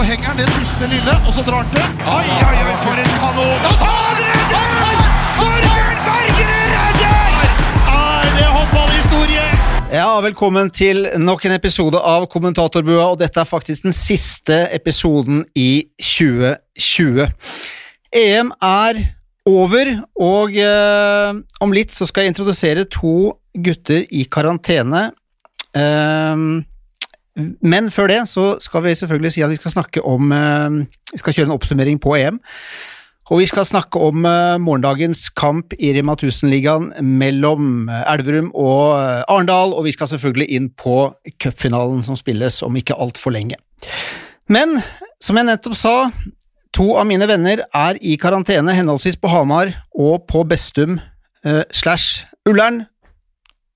så henger han det siste lille, og så drar han til. Oi, oi, oi, for en kanon! Han redder! Torbjørn Bergerud redder! Er det håndballhistorie? Ja, velkommen til nok en episode av Kommentatorbua, og dette er faktisk den siste episoden i 2020. EM er over, og eh, om litt så skal jeg introdusere to gutter i karantene. Eh, men før det så skal vi selvfølgelig si at vi skal snakke om eh, Vi skal kjøre en oppsummering på EM. Og vi skal snakke om eh, morgendagens kamp i Rema 1000-ligaen mellom eh, Elverum og Arendal, og vi skal selvfølgelig inn på cupfinalen som spilles om ikke altfor lenge. Men som jeg nettopp sa, to av mine venner er i karantene, henholdsvis på Hamar og på Bestum eh, slash Ullern.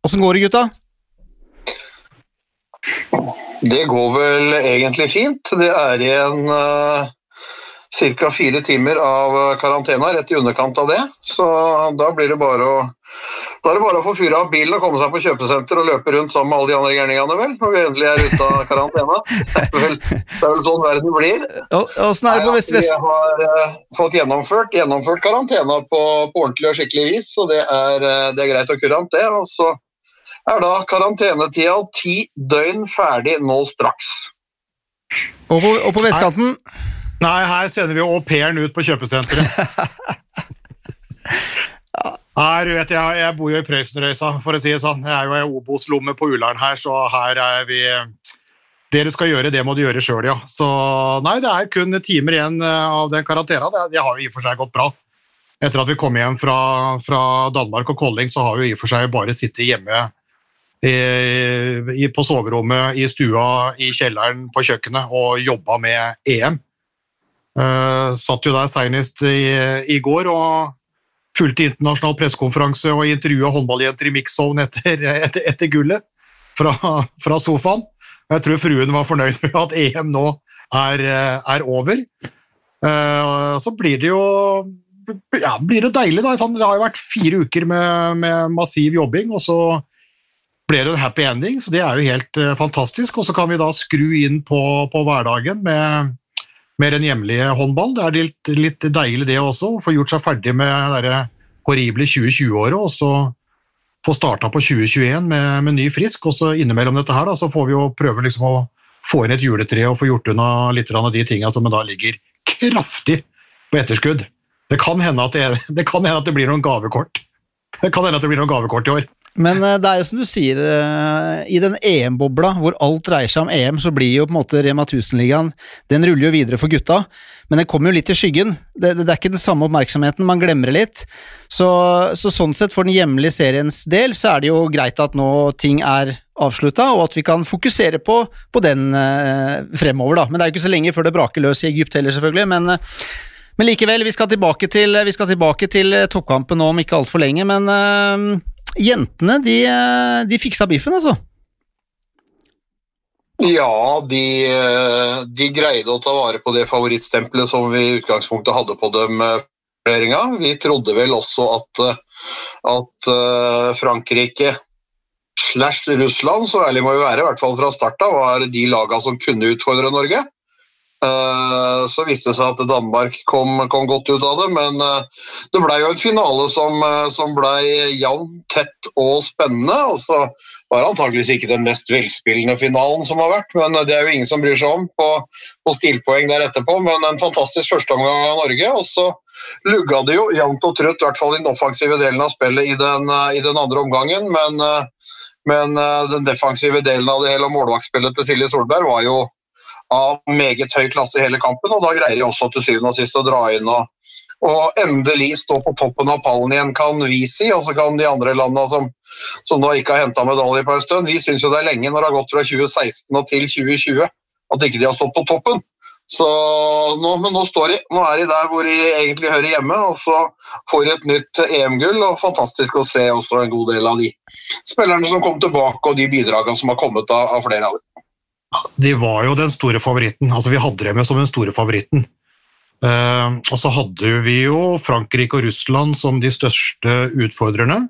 Åssen går det, gutta? Det går vel egentlig fint. Det er igjen uh, ca. fire timer av karantena, rett i underkant av det. Så da blir det bare å da er det bare å få fyra av bilen og komme seg på kjøpesenter og løpe rundt sammen med alle de andre gærningene, vel, når vi endelig er ute av karantena. Det er vel, det er vel sånn verden blir. Åssen er det på vest... Vi har uh, fått gjennomført, gjennomført karantena på, på, ordentlig og skikkelig vis, og det er, uh, det er greit og kurant, det. Og så er da karantenetida ti døgn ferdig nå straks. Og på, og på vestkanten? Nei, her sender vi au pairen ut på kjøpesenteret. Nei, du vet, jeg, jeg bor jo i Prøysenrøysa, for å si det sånn. Jeg er jo i Obos-lomme på Ullern her, så her er vi Det du skal gjøre, det må du gjøre sjøl, ja. Så nei, det er kun timer igjen eh, av den karantena. Det, det har jo i og for seg gått bra. Etter at vi kom hjem fra, fra Danmark og Kolling, så har vi i og for seg bare sittet hjemme i, på soverommet, i stua, i kjelleren, på kjøkkenet og jobba med EM. Uh, satt jo der senest i, i går og fulgte internasjonal pressekonferanse og intervjua håndballjenter i mix-zone etter, etter, etter, gullet fra, fra, sofaen. Jeg tror fruen var fornøyd med at EM nå er, er over. Uh, så blir det jo ja, blir det deilig, da. Det har jo vært fire uker med, med, massiv jobbing, og så ble det en happy ending, så det er jo helt uh, fantastisk. Og så kan vi da skru inn på, på hverdagen med mer enn hjemlige håndball. Det er litt, litt deilig det også, å få gjort seg ferdig med det horrible 2020-året, og så få starta på 2021 med, med, ny frisk. Og så innimellom dette her da, så får vi jo prøve liksom å få inn et juletre og få gjort unna litt av de tinga som da ligger kraftig på etterskudd. Det kan, hende at det, det hende at det blir noen gavekort. Det kan hende at det blir noen gavekort i år. Men eh, det er jo som du sier, eh, i den EM-bobla hvor alt dreier seg om EM, så blir jo på en måte Rema 1000-ligaen Den ruller jo videre for gutta, men den kommer jo litt i skyggen. Det, det, er ikke den samme oppmerksomheten, man glemmer det litt. Så, så, sånn sett, for den hjemlige seriens del, så er det jo greit at nå ting er avslutta, og at vi kan fokusere på, på den eh, fremover, da. Men det er jo ikke så lenge før det braker løs i Egypt heller, selvfølgelig. men eh, men likevel, vi skal tilbake til, vi skal tilbake til toppkampen nå om ikke altfor lenge. Men øh, jentene, de, de fiksa biffen, altså. Ja, de, de, greide å ta vare på det favorittstempelet som vi i utgangspunktet hadde på dem. Vi trodde vel også at, at eh, Frankrike slash Russland, så ærlig må vi være, i hvert fall fra start av, var de lagene som kunne utfordre Norge. Eh, så viste det seg at Danmark kom, kom, godt ut av det, men eh, det ble jo en finale som, eh, som ble jevn, tett og spennende. Altså, det var antageligvis ikke den mest velspillende finalen som har vært, men det er jo ingen som bryr seg om på, på stilpoeng der etterpå. Men en fantastisk førsteomgang av Norge. og så lugga det jo jevnt og trutt, i hvert fall i den offensive delen av spillet i den, i den andre omgangen. Men, men, den defensive delen av det hele målvaktspillet til Silje Solberg var jo av meget høy klasse i hele kampen. og Da greier de også til syvende og sist å dra inn og, og endelig stå på toppen av pallen igjen, kan vi si. Og så kan de andre landene som, som da ikke har henta medalje på en stund, vi syns jo det er lenge når det har gått fra 2016 og til 2020 at ikke de har stått på toppen. Så nå, men nå står de. Nå er de der hvor de egentlig hører hjemme, og så får de et nytt EM-gull. og Fantastisk å se også en god del av de spillerne som kom tilbake, og de bidragene som har kommet av, av flere av dem. De var jo den store favoritten. altså Vi hadde dem som den store favoritten. Uh, og så hadde vi jo Frankrike og Russland som de største utfordrerne.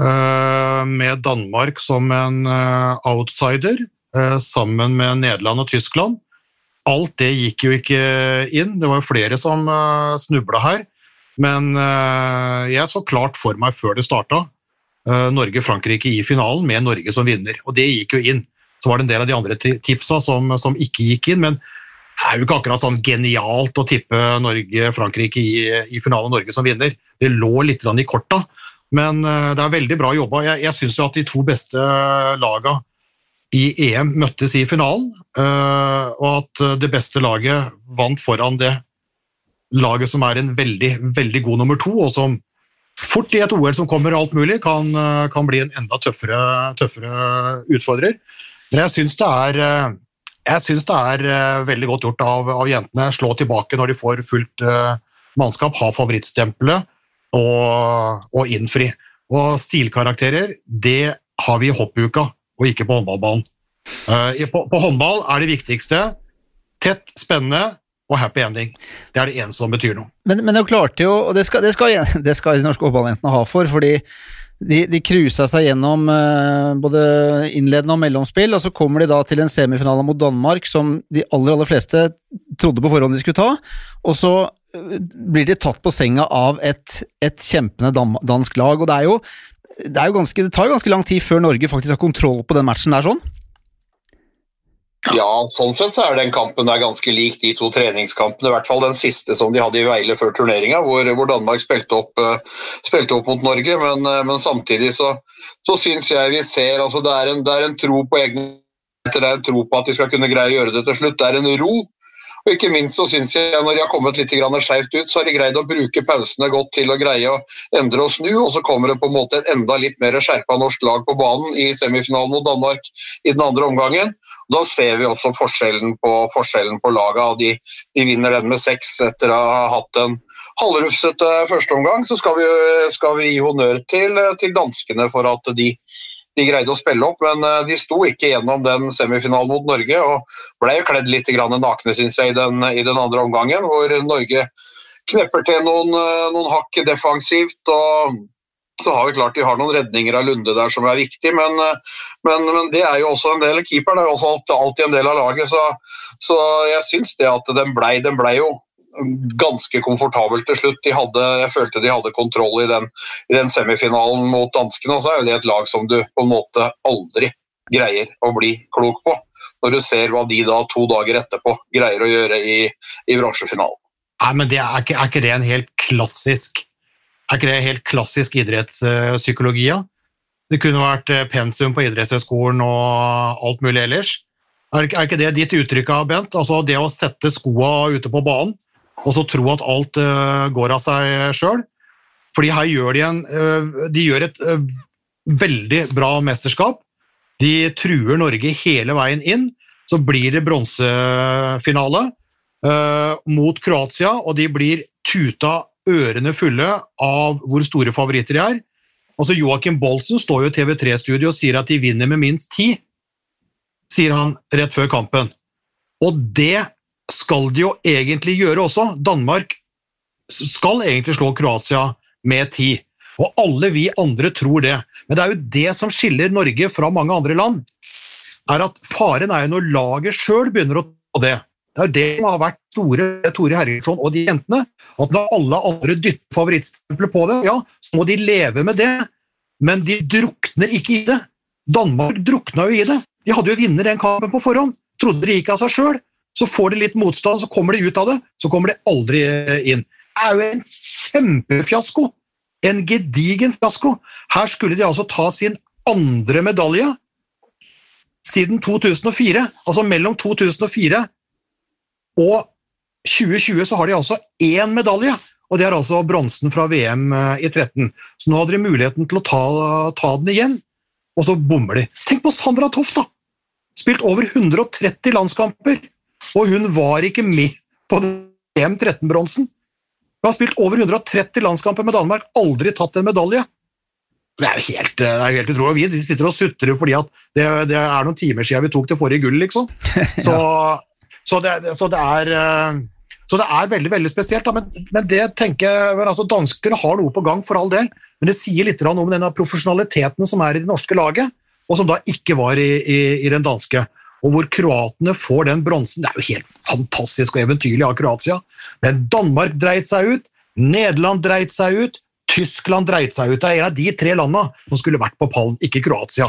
Uh, med Danmark som en uh, outsider, sammen med Nederland og Tyskland. alt det gikk jo ikke inn. Det var jo flere som snubla her. Men jeg så klart for meg før det starta Norge-Frankrike i finalen med Norge som vinner, og det gikk jo inn. Så var det en del av de andre tipsa som, som ikke gikk inn, men det er jo ikke akkurat sånn genialt å tippe Norge-Frankrike i, i finalen Norge som vinner. Det lå litt i korta, men uh, det er veldig bra jobba. Jeg, jeg syns at de to beste laga i EM møttes i finalen, uh, og at det beste laget vant foran det laget som er en veldig, veldig god nummer to, og som fort i et OL som kommer alt mulig, kan, kan bli en enda tøffere, tøffere utfordrer. Men jeg syns det er jeg syns det er uh, veldig godt gjort av, av, jentene. Slå tilbake når de får fullt uh, mannskap, ha favorittstempelet og, og, innfri. Og stilkarakterer, det har vi i hoppuka, og ikke på håndballbanen. På, på, håndball er det viktigste tett, spennende og happy ending. Det er det eneste som betyr noe. Men, men de klarte jo, og det skal, det skal, det skal de norske håndballjentene ha for, fordi de, de cruisa seg gjennom eh, både innledende og mellomspill, og så kommer de da til en semifinale mot Danmark som de aller, aller fleste trodde på forhånd de skulle ta, og så uh, blir de tatt på senga av et, et kjempende dansk lag. og det er jo, det, er jo ganske, det tar jo ganske lang tid før Norge faktisk har kontroll på den matchen der sånn. Ja, sånn sett så er den kampen der ganske lik de to treningskampene. I hvert fall den siste som de hadde i Veile før turneringa, hvor, hvor, Danmark spilte opp, uh, spilte opp, mot Norge. Men, uh, men samtidig så, så syns jeg vi ser altså det er, en, det er en tro på egne det er en tro på at de skal kunne greie å gjøre det til slutt. Det er en ro. Og ikke minst så synes jeg Når de har kommet litt skjevt ut, så har de greid å bruke pausene godt til å greie å endre og snu. Og så kommer det på en måte et enda litt mer skjerpa norsk lag på banen i semifinalen mot Danmark i den andre omgangen. Da ser vi også forskjellen på, forskjellen på laga. De, de vinner den med seks etter å ha hatt en halvrufsete førsteomgang. Så skal vi, skal vi, gi honnør til, til danskene for at de, de greide å spille opp, men eh, de sto ikke gjennom den semifinalen mot Norge og ble jo kledd litt nakne, syns jeg, i den, i den, andre omgangen, hvor Norge knepper til noen, eh, noen hakk defensivt og så har vi klart de har noen redninger av Lunde der som er viktig, men, eh, men, men det er jo også en del Keeperen er jo også alltid en del av laget, så, så jeg syns det at den blei den ble jo ganske komfortabel til slutt. De hadde, jeg følte de hadde kontroll i den, i den semifinalen mot danskene. og så er det et lag som du på en måte aldri greier å bli klok på, når du ser hva de da to dager etterpå greier å gjøre i, i bransjefinalen. Nei, men er, ikke, er ikke det en helt klassisk er ikke det helt klassisk idrettspsykologi? Ja? Det kunne vært eh, pensum på idrettshøyskolen og alt mulig ellers. Er, ikke det ditt uttrykk, Bent? Altså Det å sette skoa ute på banen og så tro at alt uh, går av seg sjøl? Fordi her gjør de, en, uh, de gjør et uh, veldig bra mesterskap. De truer Norge hele veien inn. Så blir det bronsefinale mot Kroatia, og de blir tuta ørene fulle av hvor store favoritter de er. Altså Joakim Bolsen står jo i TV3-studio og sier at de vinner med minst ti, sier han rett før kampen. Og det skal de jo egentlig gjøre også. Danmark skal egentlig slå Kroatia med ti. Og alle vi andre tror det. Men det er jo det som skiller Norge fra mange andre land. er at Faren er jo når laget sjøl begynner å ta det. Det er det som har vært store Tore Hergersson og de jentene. At når alle andre dytter favorittstempelet på det, ja, så må de leve med det. Men de drukner ikke i det. Danmark drukna jo i det. De hadde jo vunnet den kampen på forhånd. Trodde det gikk av seg sjøl. Så får de litt motstand, så kommer de ut av det. Så kommer de aldri inn. Det er jo en kjempefiasko. En gedigen fiasko. Her skulle de altså ta sin andre medalje siden 2004. Altså mellom 2004 og 2020 så har de altså én medalje, og det er altså bronsen fra VM eh, i 13. Så nå hadde de muligheten til å ta, ta den igjen, og så bommer de. Tenk på Sandra Toft, da! Spilt over 130 landskamper, og hun var ikke med på EM13-bronsen. Hun har spilt over 130 landskamper med Danmark, aldri tatt en medalje. Det er jo helt, det er helt utrolig. Vi sitter og sutrer fordi det, det, er noen timer siden vi tok det forrige gull, liksom. Så så det, så det er eh, så det er veldig veldig spesielt. Men, men, det tenker jeg, altså Danskene har noe på gang, for all del, men det sier litt om denne profesjonaliteten som er i det norske laget, og som da ikke var i, i, i den danske. Og hvor kroatene får den bronsen. Det er jo helt fantastisk og eventyrlig av Kroatia. Men Danmark dreit seg ut, Nederland dreit seg ut, Tyskland dreit seg ut. Det er en av de tre landene som skulle vært på pallen, ikke Kroatia.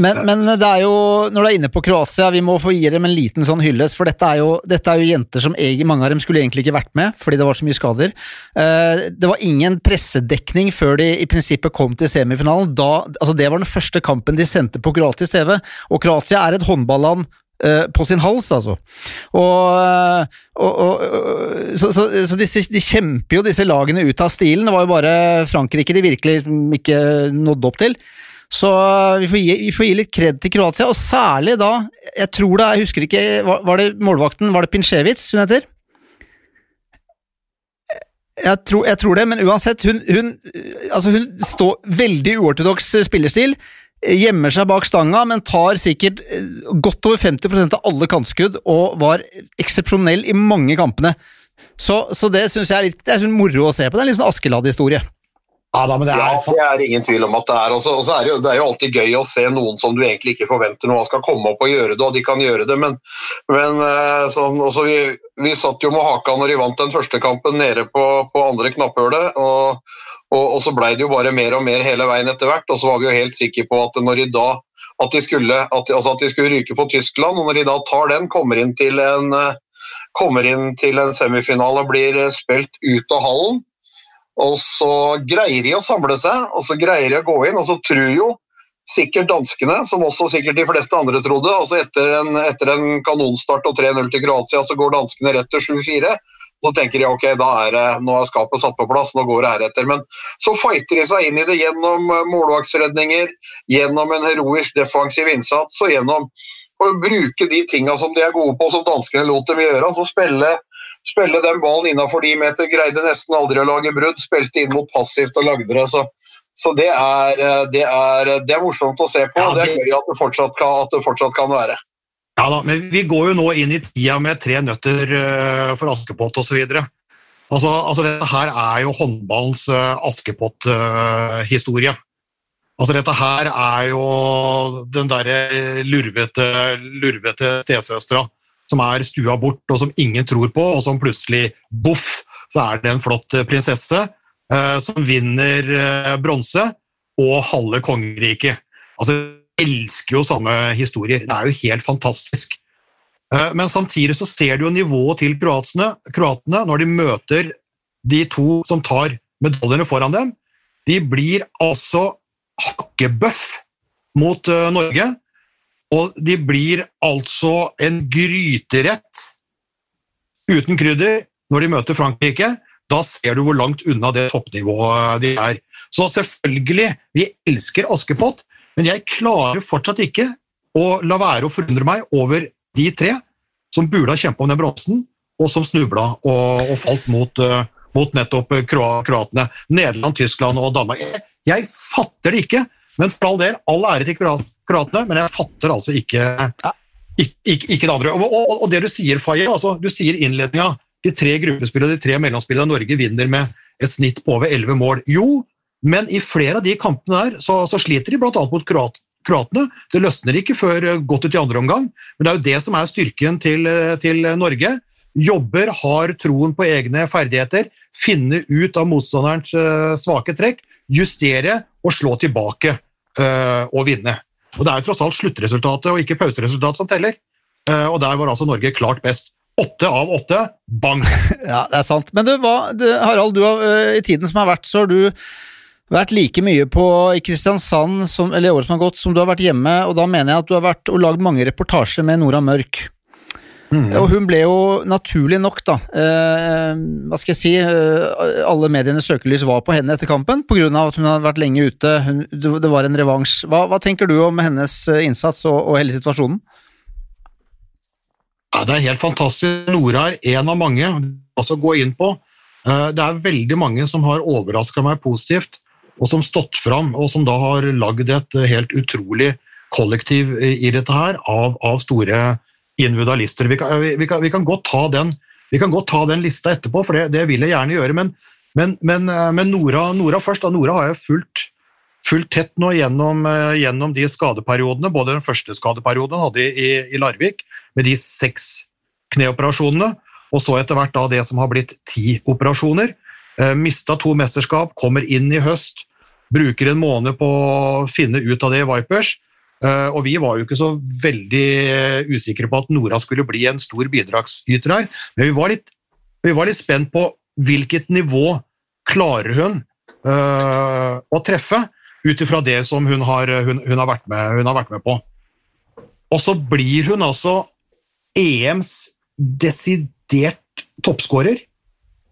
Men, men, det er jo, når du er inne på Kroatia, vi må få gi dem en liten sånn hyllest, for dette er jo, dette er jo jenter som jeg, mange av dem skulle egentlig ikke vært med, fordi det var så mye skader. Eh, det var ingen pressedekning før de i prinsippet kom til semifinalen. Da, altså det var den første kampen de sendte på kroatisk TV, og Kroatia er et håndballand eh, på sin hals, altså. Og, og, og så, så, så de, de kjemper jo disse lagene ut av stilen. Det var jo bare Frankrike de virkelig ikke nådde opp til. Så vi får, gi, vi får gi litt kred til Kroatia, og særlig da Jeg tror det, jeg husker ikke Var det målvakten, var det Pinsjevic hun heter? Jeg tror, jeg tror, det, men uansett, hun, hun, altså hun står veldig uortodoks spillerstil. Gjemmer seg bak stanga, men tar sikkert eh, godt over 50% av alle kantskudd og var eksepsjonell i mange kampene. Så, så det syns jeg er litt det er sånn moro å se på. Det er en litt sånn Askeladd-historie. Ja, da, det, er, ja, det er ingen tvil om at det er. Og så er det, jo, det er jo alltid gøy å se noen som du egentlig ikke forventer noe skal komme opp og gjøre det, og de kan gjøre det, men, men eh, sånn, altså, vi, vi, satt jo med haka når de vant den første kampen nede på, på andre knapphølet. Og, og, og, så blei det jo bare mer og mer hele veien etter hvert, og så var vi jo helt sikre på at når de da at de, skulle, at, altså at de skulle ryke på Tyskland, og når de da tar den, kommer inn til en, eh, kommer inn til en semifinale og blir spilt ut av hallen og så greier de å samle seg, og så greier de å gå inn. Og så tror jo sikkert danskene, som også sikkert de fleste andre trodde, altså etter en, etter en kanonstart og 3-0 til Kroatia, så går danskene rett til 7-4. Så tenker de ok, da er det, nå er skapet satt på plass, nå går det heretter. Men så fighter de seg inn i det gjennom målvaktsredninger, gjennom en heroisk defensiv innsats og gjennom å bruke de tinga som de er gode på, som danskene lot dem gjøre. altså spille spille den ballen innafor de meter. Greide nesten aldri å lage brudd. Spilte inn mot passivt og lagde det. Så, så det, er, eh, det, er, det, er, morsomt å se på. Ja, det... det er gøy at det fortsatt kan, at det fortsatt kan være. Ja da, men vi går jo nå inn i tida med tre nøtter eh, for Askepott osv. Altså, altså, dette her er jo håndballens Askepott-historie. Altså, dette her er jo den derre lurvete, lurvete stesøstera som er stua bort, og som ingen tror på, og som plutselig, boff, så er det en flott eh, prinsesse eh, som vinner eh, bronse og halve kongeriket. Altså, jeg elsker jo sånne historier. Det er jo helt fantastisk. Eh, men samtidig så ser du jo nivået til kroatene, kroatene når de møter de to som tar medaljene foran dem. De blir altså hakkebøff mot uh, Norge. Og de blir altså en gryterett uten krydder når de møter Frankrike. Da ser du hvor langt unna det toppnivået de er. Så selvfølgelig, vi elsker Askepott, men jeg klarer fortsatt ikke å la være å forundre meg over de tre som burde ha kjempa om den bronsen, og som snubla og, og falt mot, uh, mot nettopp kroatene. Nederland, Tyskland og Danmark. Jeg, jeg fatter det ikke, men for all del, all ære til kroatene, men jeg fatter altså ikke, ikke, ikke det andre. Og, og, og, det du sier, Faye, altså, du sier innledninga de tre gruppespillene de tre mellomspillene Norge vinner med et snitt på over elleve mål. Jo, men i flere av de kampene der så, så sliter de bl.a. mot kroat, kroatene. Det løsner ikke før eh, godt ut i andre omgang, men det er jo det som er styrken til, eh, til Norge. Jobber, har troen på egne ferdigheter, finne ut av motstanderens uh, svake trekk, justere og slå tilbake øh, og vinne. Og Det er jo tross alt sluttresultatet og ikke pauseresultatet som teller. Uh, og Der var altså Norge klart best. Åtte av åtte, bang! Ja, det er sant. Men du, hva, du, Harald, du har, i tiden som har vært, så har du vært like mye på i Kristiansand som, eller i året som har gått, som du har vært hjemme, og da mener jeg at du har vært og lagd mange reportasjer med Nora Mørk. Mm. Og hun ble jo naturlig nok, da eh, Hva skal jeg si eh, Alle medienes søkelys var på henne etter kampen pga. at hun hadde vært lenge ute. Hun, det var en revansj. Hva, hva, tenker du om hennes eh, innsats og, og hele situasjonen? Ja, Det er helt fantastisk. Nora er en av mange altså gå inn på. Eh, det er veldig mange som har overraska meg positivt, og som stått fram, og som da har lagd et helt utrolig kollektiv i dette her, av, av store individualister. Vi kan, vi, kan, vi kan, godt ta den, kan godt ta den lista etterpå, for det, det vil jeg gjerne gjøre. Men, men, men, eh, men Nora, Nora, først. Da. Nora har jeg fulgt, fulgt tett nå gjennom, eh, gjennom, de skadeperiodene, både den første skadeperioden hun hadde i, i Larvik, med de seks kneoperasjonene, og så etter hvert da det som har blitt ti operasjoner. Eh, Mista to mesterskap, kommer inn i høst, bruker en måned på å finne ut av det i Vipers. Eh, og vi var jo ikke så veldig eh, usikre på at Nora skulle bli en stor bidragsyter her, men vi var litt, vi var litt spent på hvilket nivå klarer hun uh, å treffe ut ifra det som hun har, hun, hun, har med, hun har, vært med, på. Og så blir hun altså EMs desidert toppskårer.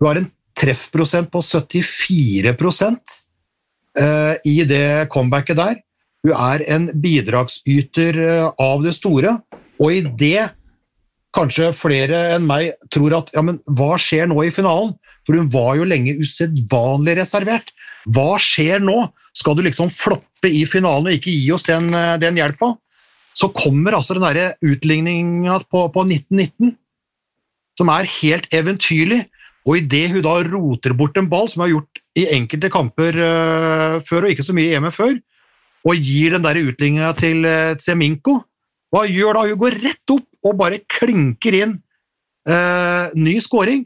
Hun har en treffprosent på 74 uh, i det comebacket der. Hun er en bidragsyter eh, av det store, og i det kanskje flere enn meg tror at ja, men hva skjer nå i finalen? For hun var jo lenge usedvanlig reservert. Hva skjer nå? Skal du liksom floppe i finalen og ikke gi oss den, eh, den hjelpa? Så kommer altså den derre utligninga på, på 1919, som er helt eventyrlig. Og idet hun da roter bort en ball, som hun har gjort i enkelte kamper uh, før, og ikke så mye i EM før, og gir den der utligninga til uh, Tseminko. Hva gjør da? Hun går rett opp og bare klinker inn eh, ny scoring.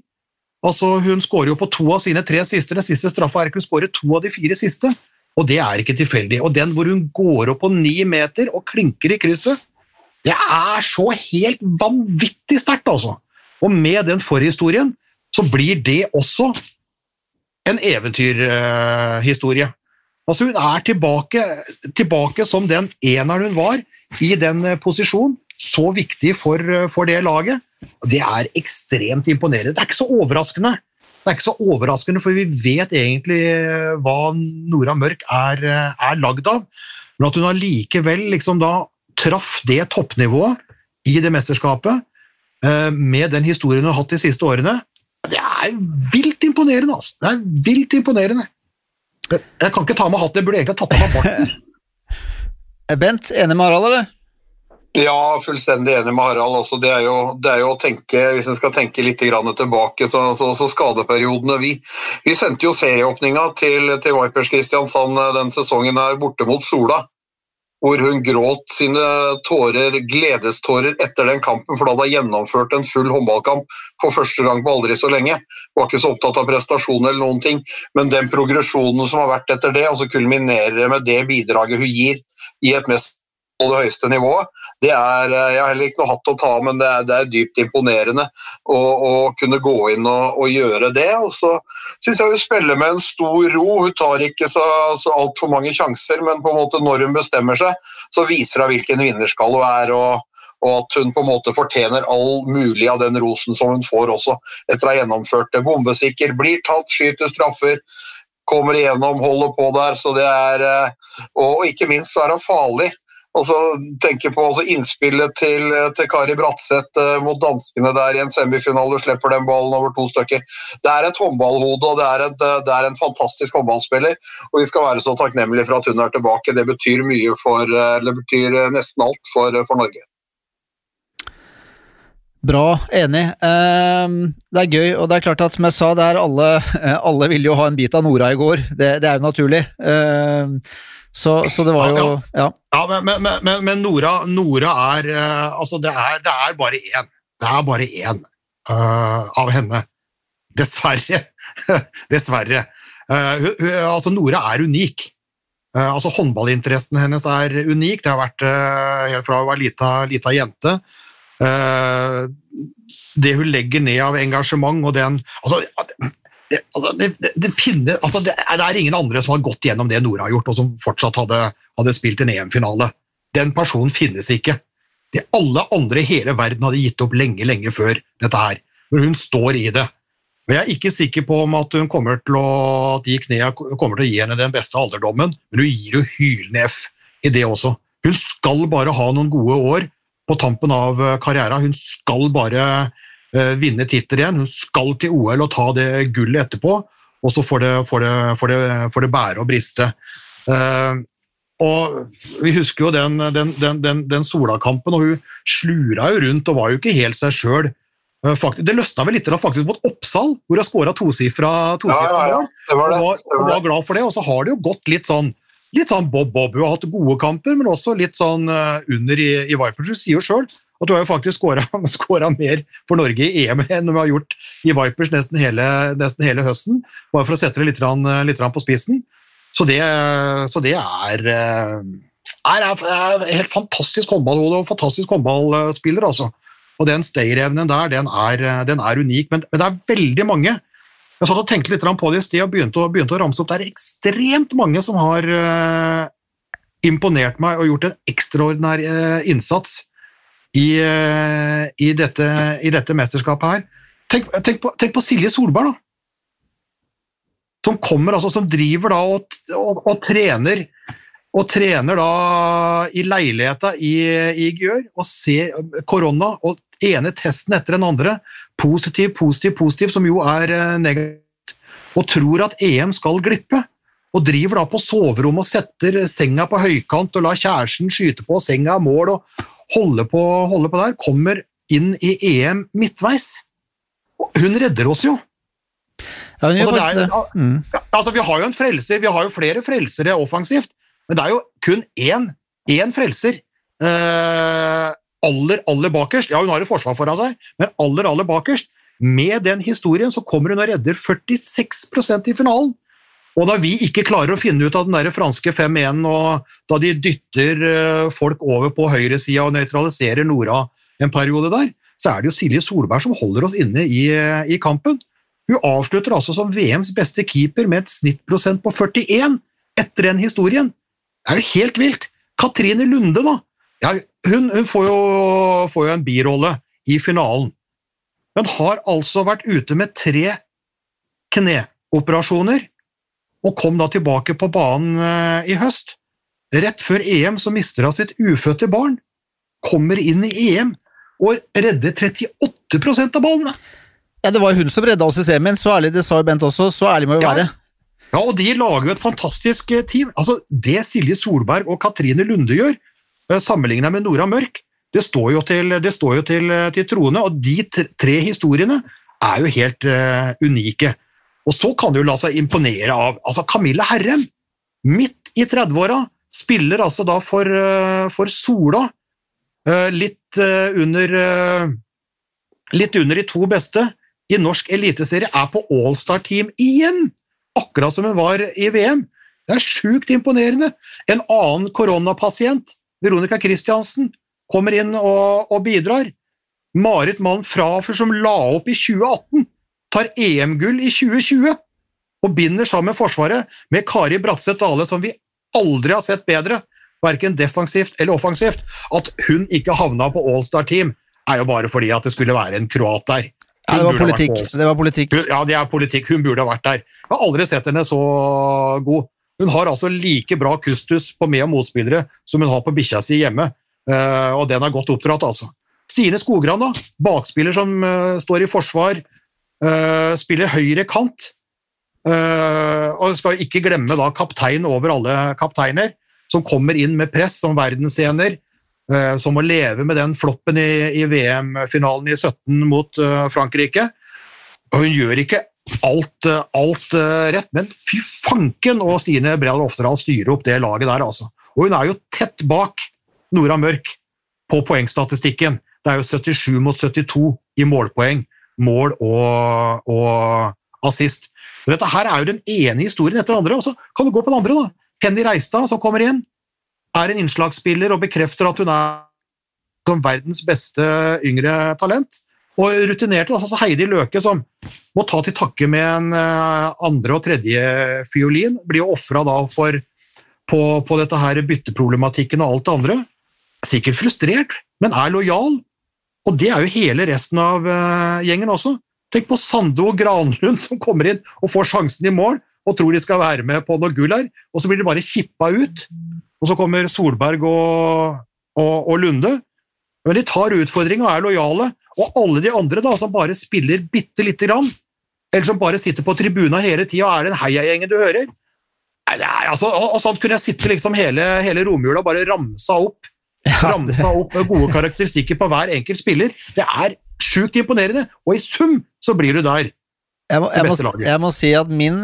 Altså, hun skårer jo på to av sine tre siste. Den siste straffa er ikke hun skårer to av de fire siste, og det er ikke tilfeldig. Og den hvor hun går opp på ni meter og klinker i krysset, det er så helt vanvittig sterkt, altså! Og med den forhistorien så blir det også en eventyrhistorie. Uh, Altså Hun er tilbake, tilbake som den eneren hun var, i den eh, posisjonen. Så viktig for, eh, for, det laget. Det er ekstremt imponerende. Det er ikke så overraskende, Det er ikke så overraskende, for vi vet egentlig eh, hva Nora Mørk er, er lagd av. Men at hun allikevel liksom da traff det toppnivået i det mesterskapet, med den historien hun har hatt de siste årene, det er vilt imponerende. altså. Det er vilt imponerende. Jeg kan ikke ta med hatten, jeg burde egentlig tatt av meg barten. Bent, enig med Harald, eller? Ja, fullstendig enig med Harald. Altså, det, er jo, det, er jo, å tenke, Hvis en skal tenke litt tilbake, så, så, så skadeperiodene vi, vi, sendte jo serieåpninga til, til Vipers Kristiansand eh, den sesongen her borte mot Sola hvor hun gråt sine tårer, gledestårer etter den kampen, for da hadde hun gjennomført en full håndballkamp for første gang på aldri så lenge. Hun var ikke så opptatt av prestasjon eller noen ting, men den progresjonen som har vært etter det, altså kulminerer med det bidraget hun gir i et mest på det høyeste nivået. Det er, eh, jeg har heller ikke noe hatt å ta men det er, det er, dypt imponerende å, å kunne gå inn og, og, gjøre det. Og så syns jeg hun spiller med en stor ro. Hun tar ikke så, så altfor mange sjanser, men på en måte når hun bestemmer seg, så viser hun hvilken vinnerskalle hun er. og og at hun på en måte fortjener all mulig av den rosen som hun får også, etter å ha gjennomført det. Bombesikker, blir tatt, skyter straffer, kommer igjennom, holder på der. så det er, eh, Og ikke minst så er hun farlig. Altså, tenker på innspillet til, til, Kari Bratseth uh, mot danskene der i en semifinale, slipper den ballen over to stykker. Det er et håndballhode og det er, et, eh, det er, en fantastisk håndballspiller. og Vi skal være så takknemlige for at hun er tilbake. Det betyr for, det betyr nesten alt for, for Norge. Bra, enig. Um, det er gøy, og det er klart at som jeg sa, alle, alle ville jo ha en bit av Nora i går. Det, det er jo naturlig. Så, så, det var jo Ja, ja. men, men, men, men, Nora, Nora er uh, Altså, det er, det er, bare én. Det er bare én uh, av henne. Dessverre. Dessverre. Uh, altså, Nora er unik. altså, Håndballinteressen hennes er unik. Det har vært helt fra hun var lita, lita jente. det hun legger ned av engasjement og den altså, det, altså, det, det, finner, altså det, er ingen andre som har gått gjennom det Nora har gjort, og som fortsatt hadde, hadde spilt en EM-finale. Den personen finnes ikke. Det alle andre i hele verden hadde gitt opp lenge, lenge før dette her. Når hun står i det. Og Jeg er ikke sikker på om at hun kommer til å, at de knea kommer til å gi henne den beste alderdommen, men hun gir jo hylende F i det også. Hun skal bare ha noen gode år på tampen av karrieren. Hun skal bare Eh, vinne titler igjen. Hun skal til OL og ta det gullet etterpå, og så får det, får det, får det, får det bære og briste. Uh, og Vi husker jo den, den, den, den Sola-kampen, og hun slura jo rundt og var jo ikke helt seg sjøl. Uh, det løsna vel litt da, faktisk mot Oppsal, hvor hun skåra tosifra to Ja, ja, ja. Det var det. Var, var glad for det. Og så har det jo gått litt sånn litt sånn Bob Bob. Hun har hatt gode kamper, men også litt sånn under i, i Vipers. Hun sier jo sjøl at du har jo faktisk skåra mer for Norge i EM enn vi har gjort i Vipers nesten hele, nesten hele høsten, bare for å sette det litt, litt på spissen. Så det, så det er, er, er, helt fantastisk håndballhode og fantastisk håndballspiller, altså. Og den stayerevnen der, den er, den er unik. Men, men, det er veldig mange. Jeg satt og tenkte litt på det i sted og begynte begynte å ramse opp. Det er ekstremt mange som har uh, imponert meg og gjort en ekstraordinær uh, innsats i, uh, i, dette, i, dette, mesterskapet her. Tenk, tenk, på, tenk, på, Silje Solberg, da. Som kommer, altså, som driver da og, og, og trener og trener da i leiligheta i, i Gjør og ser korona og ene testen etter den andre, positiv, positiv, positiv, som jo er eh, negativt, og tror at EM skal glippe. Og driver da på soverommet og setter senga på høykant og lar kjæresten skyte på senga mål og holde på, holde på der. Kommer inn i EM midtveis. Hun redder oss jo. Ja, altså, er, mm. altså, vi har jo en frelser, vi har jo flere frelsere offensivt, men det er jo kun én, én frelser. Eh, aller, aller bakerst. Ja, hun har et forsvar foran seg, men aller, aller bakerst. Med den historien så kommer hun og redder 46% i finalen. Og da vi ikke klarer å finne ut av den der franske 5-1, og da de dytter eh, folk over på høyresida og nøytraliserer Nora en periode der, så er det jo Silje Solberg som holder oss inne i, i kampen. Hun avslutter altså som VMs beste keeper med et snittprosent på 41 etter den historien. Det er jo helt vilt! Katrine Lunde, da. Ja, hun, hun får, jo, får, jo, en birolle i finalen. Hun har altså vært ute med tre kneoperasjoner, og kom da tilbake på banen eh, i høst. Rett før EM så mister hun sitt ufødte barn, kommer inn i EM og redder 38% av ballene. Ja, Det var jo hun som redda oss i semien, så ærlig det sa jo Bent også, så ærlig må vi være. Ja, og de lager jo et fantastisk eh, team. Altså, Det Silje Solberg og Katrine Lunde gjør, sammenligna sammenlignet med Nora Mørk, det står jo til, står jo til, eh, til troende, og de tre historiene er jo helt uh, unike. Og så kan du la seg imponere av altså Camilla Herrem, midt i 30-åra, spiller altså da for, uh, for Sola, uh, litt under Litt under de to beste i norsk eliteserie, er på Allstar-team igjen! akkurat som hun var i VM. Det er sjukt imponerende. En annen koronapasient, Veronica Christiansen, kommer inn og, og bidrar. Marit Malm Frafer, som la opp i 2018, tar EM-gull i 2020 og binder sammen Forsvaret med Kari Bratseth Dale, som vi aldri har sett bedre, verken defensivt eller offensivt. At hun ikke havna på All-Star-team, er jo bare fordi at det skulle være en kroat der. Ja, det var, politikk. det var politikk. Ja, det er politikk. Hun burde ha vært der. Jeg har aldri sett henne så god. Hun har altså like bra kustus på med- og motspillere som hun har på bikkja si hjemme, eh, og den er godt oppdratt, altså. Stine Skogran, da. Bakspiller som uh, står i forsvar, uh, spiller høyre kant. Uh, og skal ikke glemme da kaptein over alle kapteiner, som kommer inn med press som verdensscener, som må leve med den floppen i, i VM-finalen i 17 mot Frankrike. Og hun gjør ikke alt, eh, alt uh, rett, men fy fanken og Stine Bredal Oftedal styrer opp det laget der, altså. Og hun er jo tett bak Nora Mørk på poengstatistikken. Det er jo 77 mot 72 i målpoeng, mål og, og assist. Så dette her er jo den ene historien etter den andre, og så kan du gå på den andre. da. Henny Reistad, som kommer inn, er en innslagsspiller og bekrefter at hun er som verdens beste yngre talent. Og rutinerte, altså Heidi Løke, som må ta til takke med en uh, andre- og tredje fiolin, blir jo ofra for på, på, dette her bytteproblematikken og alt det andre. Sikkert frustrert, men er lojal. Og det er jo hele resten av uh, gjengen også. Tenk på Sande og Granlund som kommer inn og får sjansen i mål og tror de skal være med på noe gull her, og så blir de bare kippa ut. Og så kommer Solberg og, og, og Lunde. Men de tar utfordringa og er lojale. Og alle de andre da, som bare spiller bitte lite grann, eller som bare sitter på tribuna hele tida og er den heiagjengen du hører Nei, altså, og, og sånn kunne jeg sitte liksom hele, hele romjula og bare ramsa opp ramsa opp gode karakteristikker på hver enkelt spiller. Det er sjukt imponerende, og i sum så blir du der. Jeg må, jeg, må, jeg må si at min,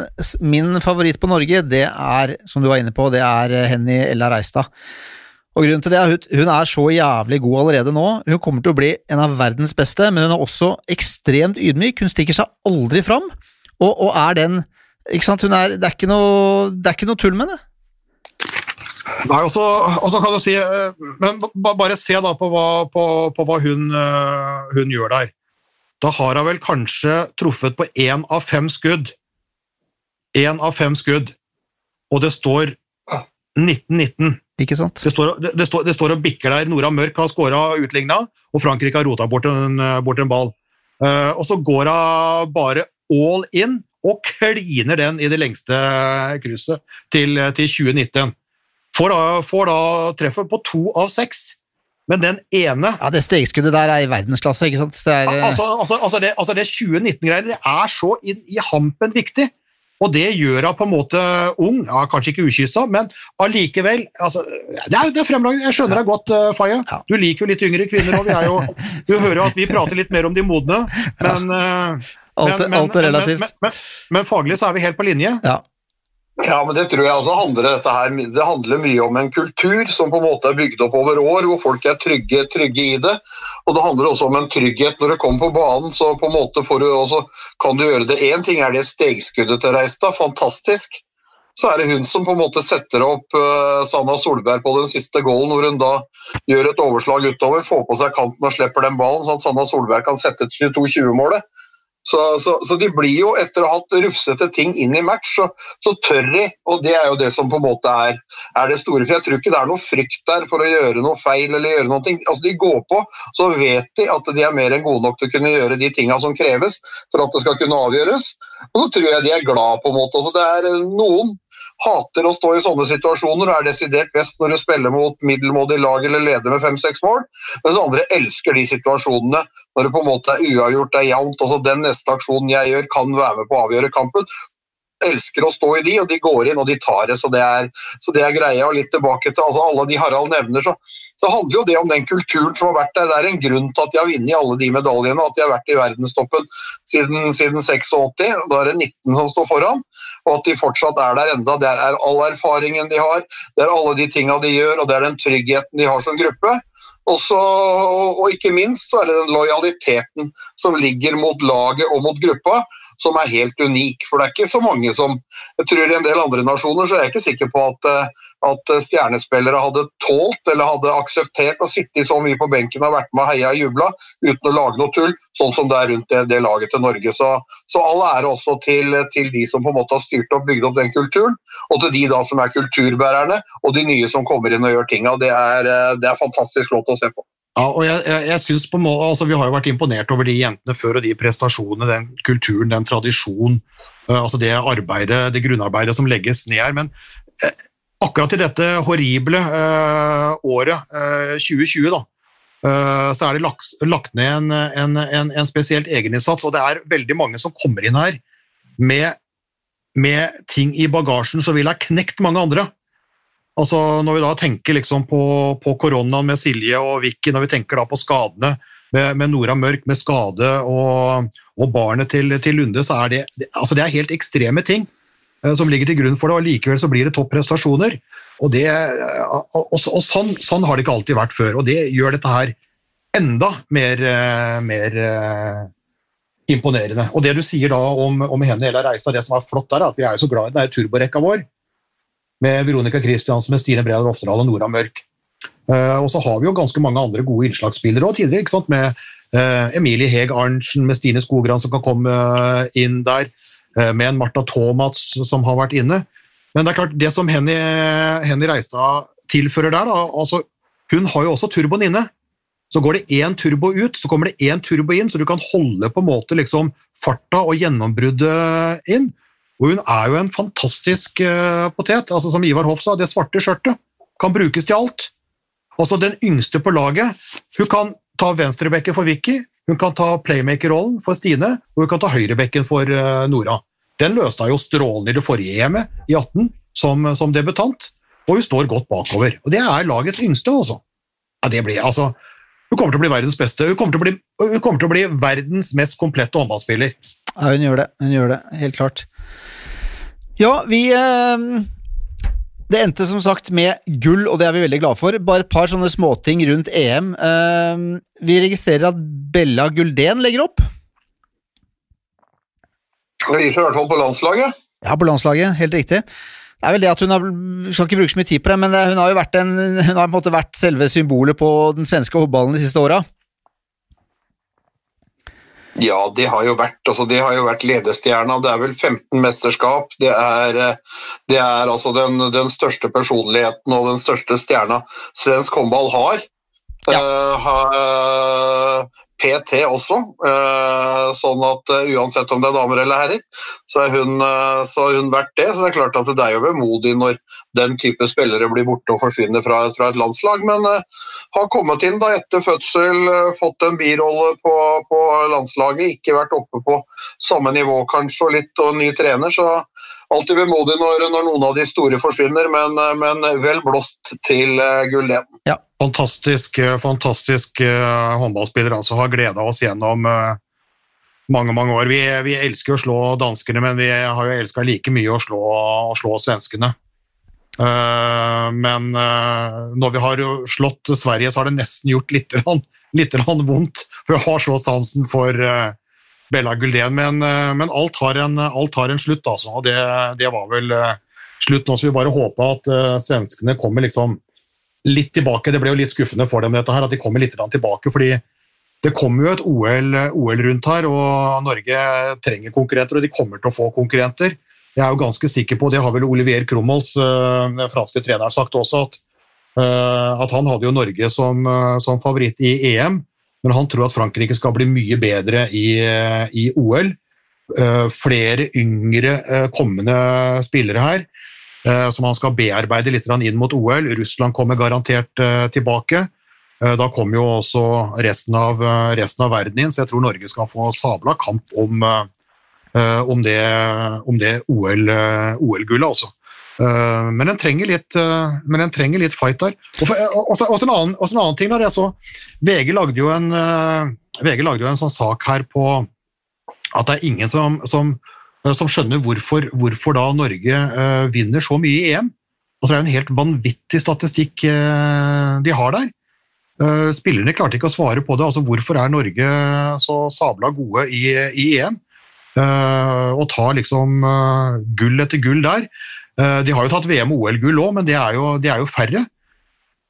min favoritt på Norge, det er, som du var inne på, det er eh, Henny Ella Reistad. Og grunnen til det er at hun, er så jævlig god allerede nå. Hun kommer til å bli en av verdens beste, men hun er også ekstremt ydmyk. Hun stikker seg aldri fram, og, og er den ikke sant? Er, det, er ikke noe, det er ikke noe tull med det. Nei, også, også, kan du si eh, Men bare se da på hva, på, på hva hun, eh, hun gjør der. Da har hun vel kanskje truffet på én av fem skudd. Én av fem skudd. Og det står 19-19. Ikke sant? Det står, det, det, står, det står og bikker der. Nora Mørk har skåra utligna, og Frankrike har rota bort en, bort en ball. Uh, og så går hun bare all in og kliner den i det lengste krysset til, til 2019. Får da, får da treffet på to av seks, men den ene Ja, Det stegskuddet der er i verdensklasse, ikke sant? Det er, Altså, altså, altså det, altså det 2019-greiene det er så inn i hampen viktig. Og det gjør henne på en måte ung, ja, kanskje ikke ukyssa, men allikevel altså, Det er, det er fremragende. Jeg skjønner deg godt, uh, Faye. Ja. Du liker jo litt yngre kvinner òg. Du hører jo at vi prater litt mer om de modne, men uh, alt, men, men, alt er relativt. Men, men faglig så er vi helt på linje. ja. Ja, men det tror jeg også handler dette her, det handler mye om en kultur som på en måte er bygd opp over år, hvor folk er trygge, trygge i det. Og det handler også om en trygghet når du kommer på banen, så på en måte du også, kan du gjøre det. Én ting er det stegskuddet til Reistad, fantastisk. Så er det hun som på en måte setter opp uh, Sanna Solberg på den siste goalen, hvor hun da gjør et overslag utover, får på seg kanten og slipper den ballen, sånn at Sanna Solberg kan sette 22-20-målet. Så, så, så de blir jo, etter å ha hatt rufsete ting inn i match, så, så tør de, og det er jo det som på en måte er, er det store. For jeg tror ikke det er noe frykt der for å gjøre noe feil eller gjøre noe. Altså De går på, så vet de at de er mer enn gode nok til å kunne gjøre de tinga som kreves for at det skal kunne avgjøres. Og så tror jeg de er glad på en måte. Altså det er eh, noen hater å stå i sånne situasjoner og er desidert best når du spiller mot middelmådig lag eller leder med fem-seks mål, mens andre elsker de situasjonene når det på en måte er uavgjort, det er jevnt. Altså den neste aksjonen jeg gjør, kan være med på å avgjøre kampen. Elsker å stå i de, og de går inn og de tar det. Så det er, så det er greia. Og litt tilbake til altså alle de Harald nevner, så, så handler jo det om den kulturen som har vært der. Det er en grunn til at de har vunnet alle de medaljene, at de har vært i verdenstoppen siden, siden 86. Da er det 19 som står foran, og at de fortsatt er der enda. Det er all erfaringen de har, det er alle de tinga de gjør, og det er den tryggheten de har som gruppe. Også, og ikke minst så er det den lojaliteten som ligger mot laget og mot gruppa, som er helt unik. For det er ikke så mange som Jeg tror i en del andre nasjoner så er jeg ikke sikker på at, eh, at stjernespillere hadde tålt eller hadde akseptert å sitte så mye på benken og vært med og heia og jubla uten å lage noe tull, sånn som det er rundt det, det laget til Norge. Så, så all ære også til, til de som på en måte har styrt opp bygd opp den kulturen, og til de da som er kulturbærerne, og de nye som kommer inn og gjør tinga. Det er, eh, det er fantastisk lov til å se på. Ja, og jeg, jeg, jeg synes på måte, altså Vi har jo vært imponert over de jentene før og de prestasjonene, den kulturen, den tradisjonen, eh, altså det arbeidet, det grunnarbeidet som legges ned her. Men eh, akkurat i dette horrible eh, året, eh, 2020, da, eh, så er det lagt, lagt ned en, en, en, en spesielt egeninnsats, og det er veldig mange som kommer inn her med, med ting i bagasjen som ville ha knekt mange andre. Altså Når vi da tenker liksom på, på koronaen med Silje og Vicky, når vi tenker da på skadene med, med Nora Mørk, med skade og, og barnet til, til Lunde, så er det, det, altså det er helt ekstreme ting eh, som ligger til grunn for det, og likevel så blir det topprestasjoner. Og, det, eh, og, og, sånn, sånn har det ikke alltid vært før, og det gjør dette her enda mer, eh, mer eh, imponerende. Og det du sier da om, om henne Ella Reistad, det som er flott der, er at vi er jo så glad i den turborekka vår med Veronica Christiansen, med Stine Bredal Oftedal og Nora Mørk. Eh, og så har vi jo ganske mange andre gode innslagsspillere også tidligere, ikke sant? med eh, Emilie Heg Arntzen, med Stine Skogran som kan komme eh, inn der, eh, med en Martha Thomas som har vært inne. Men det er klart, det som Henny, Henny Reistad tilfører der, da, altså, hun har jo også turboen inne. Så går det én turbo ut, så kommer det én turbo inn, så du kan holde på en måte liksom farta og gjennombruddet inn. Og hun er jo en fantastisk uh, potet. altså Som Ivar Hoff sa, det svarte skjørtet kan brukes til alt. Altså Den yngste på laget. Hun kan ta venstrebekken for Vicky, hun kan ta playmaker-rollen for Stine, og hun kan ta høyrebekken for uh, Nora. Den løste hun jo strålende i det forrige EM-et, i 18, som, som, debutant. Og hun står godt bakover. Og det er lagets yngste, altså. Ja, det blir, altså hun kommer til å bli verdens beste. Hun kommer til å bli, til å bli verdens mest komplette håndballspiller. Ja, hun gjør det. Hun gjør det, helt klart. Ja, vi eh, Det endte som sagt med gull, og det er vi veldig glade for. Bare et par sånne småting rundt EM. Eh, vi registrerer at Bella Guldén legger opp. Det viser i hvert fall på landslaget. Ja, på landslaget, helt riktig. Det er vel det at hun har, skal ikke bruke så mye tid på det, men hun har jo vært, en, hun har på en måte vært selve symbolet på den svenske håndballen de siste åra. Ja, det har jo vært, altså, det har jo vært ledestjerna. Det er vel 15 mesterskap. Det er, eh, det er altså den, den, største personligheten og den største stjerna svensk håndball har. Ja. Uh, PT også, uh, sånn at uh, uansett om det er damer eller herrer, så har hun, hun, vært det. Så det er klart at det er jo vemodig når den type spillere blir borte og forsvinner fra, fra et landslag, men har kommet inn da etter fødsel, fått en birolle på, på, landslaget, ikke vært oppe på samme nivå kanskje, og litt og ny trener, så alltid vemodig når, når, noen av de store forsvinner, men, men vel blåst til uh, gull igjen. Ja. Fantastisk, eh, fantastisk uh, håndballspiller. altså Har gleda oss gjennom uh, mange mange år. Vi, vi, elsker å slå danskene, men vi har jo elska like mye å slå, å slå svenskene. Uh, men når vi har slått Sverige, så har det nesten gjort litt, litt vondt. For jeg har så sansen for Bella Guldén. Men, eh, men alt, har en, alt, har en, slutt, altså. Og det, det var vel eh, slutt nå, så vi bare håper at uh, svenskene kommer liksom litt tilbake. Det ble jo litt skuffende for dem dette her, at de kommer litt tilbake. fordi det kommer jo et OL, OL, rundt her, og Norge trenger konkurrenter, og de kommer til å få konkurrenter. Jeg er jo ganske sikker på, det har vel Olivier Krumholz, den franske treneren, sagt også, at, at han hadde jo Norge som, som favoritt i EM men han tror at Frankrike skal bli mye bedre i, i OL. Eh, flere yngre eh, kommende spillere her eh, som han skal bearbeide litt inn mot OL. Russland kommer garantert tilbake. Da kommer jo også resten av, resten av verden inn, så jeg tror Norge skal få sabla kamp om, om det, det OL-gullet, OL altså. Men den trenger litt, men en trenger litt fight der. Og, også, en annen, en annen, ting der, jeg så VG lagde jo en, VG lagde jo en sånn sak her på at det er ingen som, som, som skjønner hvorfor, hvorfor, da Norge vinner så mye i EM. Altså, det er en helt vanvittig statistikk de har der. spillerne klarte ikke å svare på det. altså Hvorfor er Norge så sabla gode i, i EM? og tar liksom gull etter gull der. Uh, de har jo tatt VM- og OL-gull òg, men det er, jo, de er, jo, færre.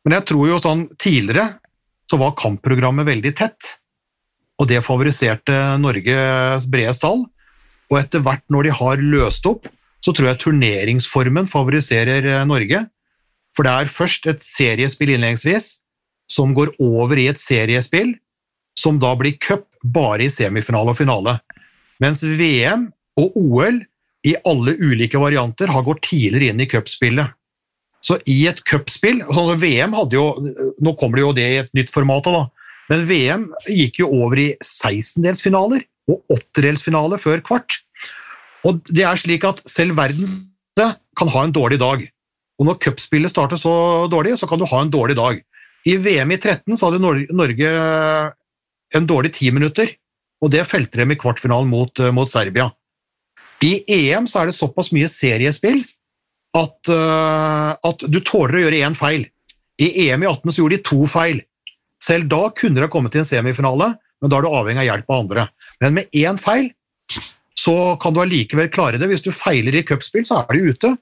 Men jeg tror jo sånn tidligere så var kampprogrammet veldig tett, og det favoriserte Norges brede stall. Og etter hvert når de har løst opp, så tror jeg turneringsformen favoriserer eh, Norge. For det er først et seriespill innledningsvis, som går over i et seriespill, som da blir cup bare i semifinale og finale. Mens VM og OL i alle ulike varianter har gått tidligere inn i cupspillet. Så i et cupspill altså VM hadde jo Nå kommer det jo det i et nytt format, da, men VM gikk jo over i 16-delsfinaler og åttedelsfinale før kvart. Og det er slik at selv verdens kan ha en dårlig dag. Og når cupspillet starter så dårlig, så kan du ha en dårlig dag. I VM i 13 så hadde Norge en dårlig ti minutter, og det felte dem i kvartfinalen mot, mot Serbia. I EM så er det såpass mye seriespill at, uh, at du tåler å gjøre én feil. I EM i 18 så gjorde de to feil. Selv da kunne det kommet til en semifinale, men da er du avhengig av hjelp av andre. Men med én feil så kan du allikevel klare det. Hvis du feiler i cupspill, så er du ute.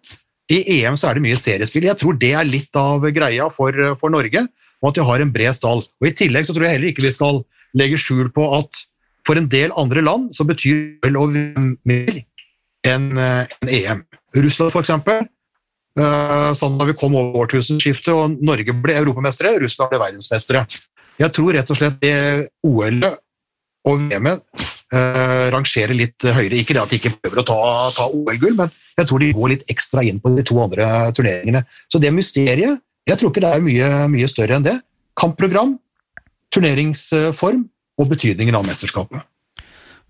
I EM så er det mye seriespill. Jeg tror det er litt av greia for, for Norge, og at de har en bred stall. Og I tillegg så tror jeg heller ikke vi skal legge skjul på at for en del andre land så betyr vel vinne mer enn en EM. Russland, for eksempel. Uh, sånn da vi kom over årtusenskiftet og Norge ble europamestere, Russland ble verdensmestere. Jeg tror rett og slett det OL-et og VM-et uh, rangerer litt høyere. Ikke det at de ikke prøver å ta, ta OL-gull, men jeg tror de går litt ekstra inn på de to andre turneringene. Så det mysteriet jeg tror ikke det er mye, mye større enn det. Kampprogram, turneringsform og betydningen av mesterskapet.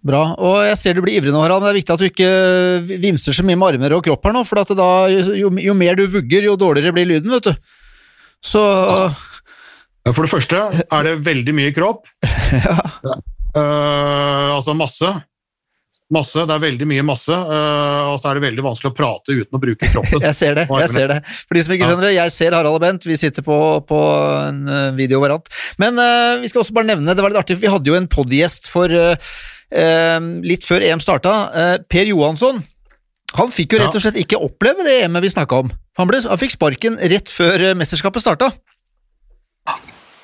Bra. Og jeg ser du blir ivrig nå, Harald, men det er viktig at du ikke vimser så mye med armer og kropp her nå, for da, jo, jo, mer du vugger, jo dårligere blir lyden, vet du. Så ja. For det første er det veldig mye kropp. ja. Uh, altså masse. Masse. Det er veldig mye masse, øh, og så er det veldig vanskelig å prate uten å bruke kroppen. Jeg ser det. jeg ser det. For de som ikke skjønner det, jeg ser Harald og Bent, vi sitter på, på en video hverandre. Men uh, vi skal også bare nevne, det var litt artig, vi hadde jo en podgjest for uh, eh, litt før EM starta. Eh, per Johansson, han fikk jo rett og slett ikke oppleve det EM-et vi snakka om. Han, ble, han fikk sparken rett før eh, mesterskapet starta.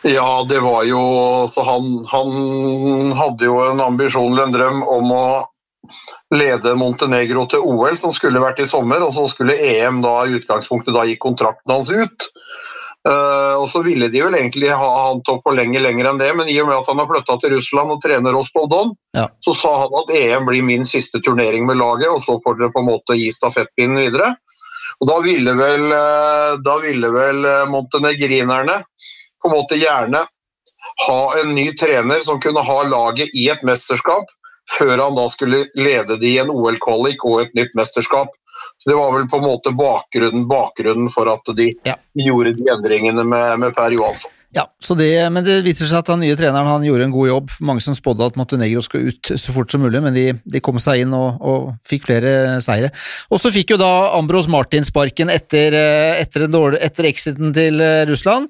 Ja, det var jo Så han, han hadde jo en ambisjon eller en drøm om å lede Montenegro til OL, som skulle vært i sommer, og så skulle EM da i utgangspunktet da gi kontrakten hans ut. Uh, og så ville de vel egentlig ha han til å forlenge lenger enn det, men i og med at han har flytta til Russland og trener Rostov Don, Ja. så sa han at EM blir min siste turnering med laget, og så får dere på en måte gi stafettpinnen videre. Og da ville vel, eh, da ville vel eh, montenegrinerne på en måte gjerne ha en ny trener som kunne ha laget i et mesterskap, før han da skulle lede det i en OL-kvalik og et nytt mesterskap. Så Det var vel på en måte bakgrunnen, bakgrunnen for at de Ja. gjorde de endringene med, med Per Johansson. Ja, så det, men det viser seg at den nye treneren han gjorde en god jobb. Mange som spådde at Montenegro skulle ut så fort som mulig, men de, de kom seg inn og, og fikk flere seire. Og så fikk jo da Ambros Martin sparken etter, eh, etter, en dårlig, etter exiten til eh, Russland.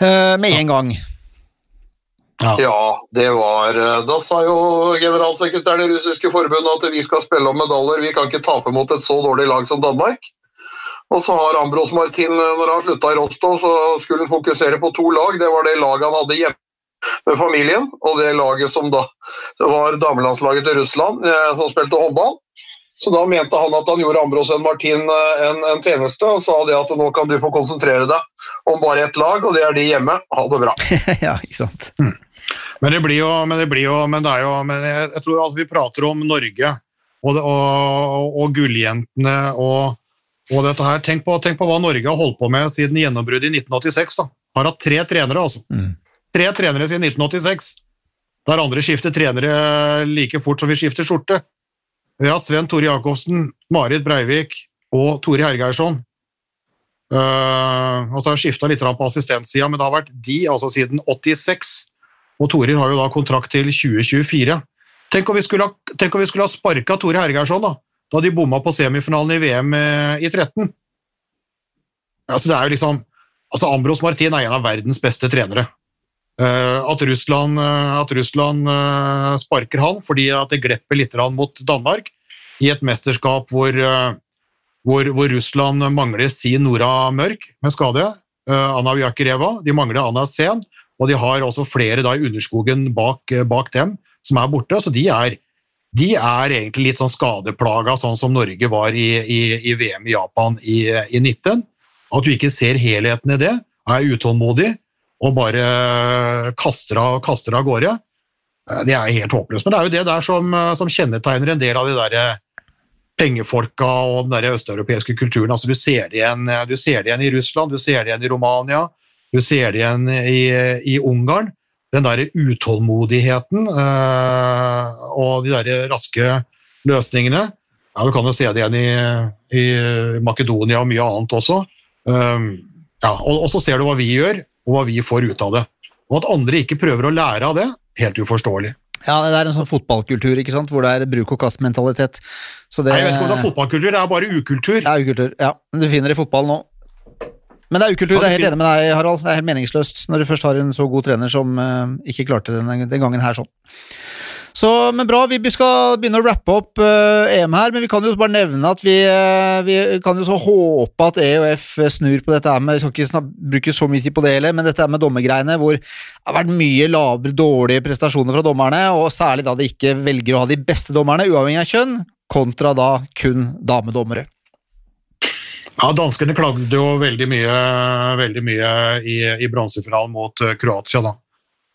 Eh, Med en gang. Ja. Ja, det var eh, Da sa jo generalsekretæren i russiske forbundet at vi skal spille om medaljer, vi kan ikke tape mot et så dårlig lag som Danmark. Og så har Ambros Martin, eh, når han slutta i Rostov, så skulle han fokusere på to lag. Det var det laget han hadde hjemme med familien, og det laget som da det var damelandslaget til Russland, som spilte håndball. Så da mente han at han gjorde Ambros og Martin eh, en, en tjeneste, og sa det at nå kan du få konsentrere deg om bare ett lag, og det er de hjemme. Ha det bra. ja, ikke sant. Men det blir jo, men det blir jo, men det er jo men jeg, jeg tror altså vi prater om Norge og, det, og, og gulljentene og, og dette her. Tenk på, tenk på hva Norge har holdt på med siden gjennombruddet i 1986. da. Har hatt tre trenere, altså. Mm. Tre trenere siden 1986. Der andre skifter trenere like fort som vi skifter skjorte. Vi har hatt Sven Tore Jacobsen, Marit Breivik og Tore Hergeirsson. Uh, og så har skifta litt på assistentsida, men det har vært de altså siden 86. Og Torir har jo da kontrakt til 2024. Tenk om vi skulle ha, tenk skulle ha sparka Tore Hergeirsson, da, da de bomma på semifinalen i VM eh, i 13. Altså, det er jo liksom altså Ambros Martin er en av verdens beste trenere. Eh, at Russland, eh, at Russland eh, sparker han fordi at det glepper litt mot Danmark i et mesterskap hvor, hvor, hvor Russland mangler sin Nora Mørk med skade, Anna Vjakereva, de mangler Anna Sen, og de har også flere da i underskogen bak, bak dem som er borte, så de er, de er egentlig litt sånn skadeplaga, sånn som Norge var i, i, i VM i Japan i, i 19. At du ikke ser helheten i det, er utålmodig og bare kaster av, kaster av gårde. Eh, Det er helt håpløst. Men det er jo det der som, eh, som kjennetegner en del av de der eh, pengefolka og den der østeuropeiske kulturen. Altså, du, ser igjen, du ser det igjen i Russland, du ser det igjen i Romania, du ser det igjen i, i Ungarn. Den der utålmodigheten øh, og de der raske løsningene. Ja, Du kan jo se det igjen i, i Makedonia og mye annet også. Um, ja, og, og så ser du hva vi gjør, og hva vi får ut av det. Og at andre ikke prøver å lære av det, helt uforståelig. Ja, det er en sånn fotballkultur, ikke sant, hvor det er bruk og kast-mentalitet. Det, Nei, jeg vet ikke om det er fotballkultur, det er bare ukultur. Ja, ukultur. Ja, men du finner det i fotball nå. Men det er ukultur, det er det helt enig med deg, Harald. Det er helt meningsløst når du først har en så god trener som uh, ikke klarte det den, den gangen her sånn. Så, men bra, vi skal begynne å rappe opp uh, EM her, men vi kan jo bare nevne at vi, uh, vi kan jo så håpe at EOF snur på dette her med, Vi skal ikke snab, bruke så mye tid på det heller, men dette her med dommergreiene, hvor det har vært mye lavere, dårlige prestasjoner fra dommerne, og særlig da de ikke velger å ha de beste dommerne, uavhengig av kjønn, kontra da kun damedommere. Ja, Danskene klagde jo veldig mye, veldig mye i, i bronsefinalen mot eh, Kroatia. da.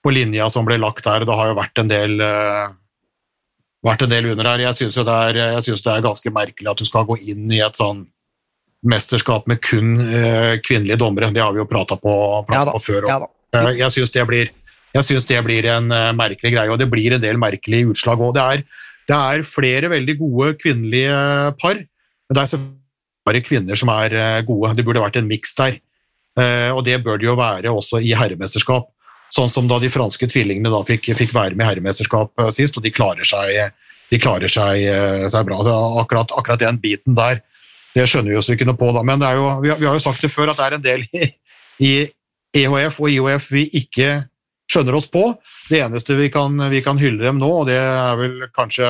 På linja som ble lagt der. Det har jo vært en del, eh, vært en del under her. Jeg syns det, det er ganske merkelig at du skal gå inn i et sånn mesterskap med kun eh, kvinnelige dommere. Det har vi jo prata på, Ja på før. ja. Eh, Jeg syns det, blir- jeg det blir en merkelig greie, og det blir en del merkelige utslag òg. Det, det er flere veldig gode kvinnelige par, men det er selvfølgelig bare kvinner som er gode. Det burde vært en miks der, Eh, og det bør det jo være også i herremesterskap. Sånn som da de franske tvillingene da fikk, fikk være med i herremesterskap sist, og de klarer seg, de klarer seg, seg bra. Så akkurat, akkurat, den biten der, det skjønner vi oss ikke noe på. da, Men jo, vi, har, vi, har jo sagt det før at det er en del i, i EHF og IOF vi ikke skjønner oss på. Det eneste vi kan, vi kan hylle dem nå, og det er vel kanskje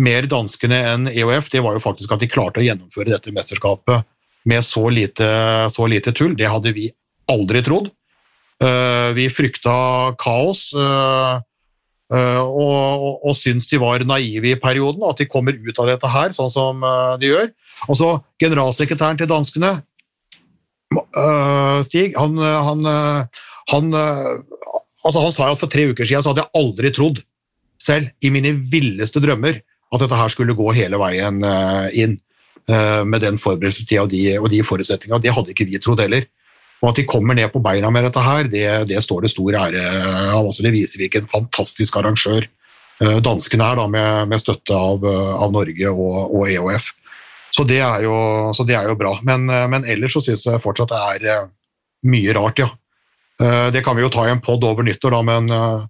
mer danskene enn EOF, det var jo faktisk at de klarte å gjennomføre dette mesterskapet med så lite, så lite tull. Det hadde vi aldri trodd. Uh, vi frykta kaos uh, uh, og, og, og syntes de var naive i perioden, og at de kommer ut av dette her sånn som de gjør. Og så Generalsekretæren til danskene, Stig, han, han, han, altså han sa jo at for tre uker siden så hadde jeg aldri trodd selv, i mine villeste drømmer, at dette her skulle gå hele veien eh, inn eh, med den forberedelsestida og de, og de forutsetningene. Det hadde ikke vi trodd heller. Og at de kommer ned på beina med dette her, det, det står det stor ære av. Altså, det viser hvilken fantastisk arrangør eh, danskene er, da, med, med støtte av, av, Norge og, og EOF. Så det, jo, så det, er jo, bra. Men, men ellers så syns jeg fortsatt det er mye rart, ja. Det kan vi jo ta i en pod over nyttår, da, men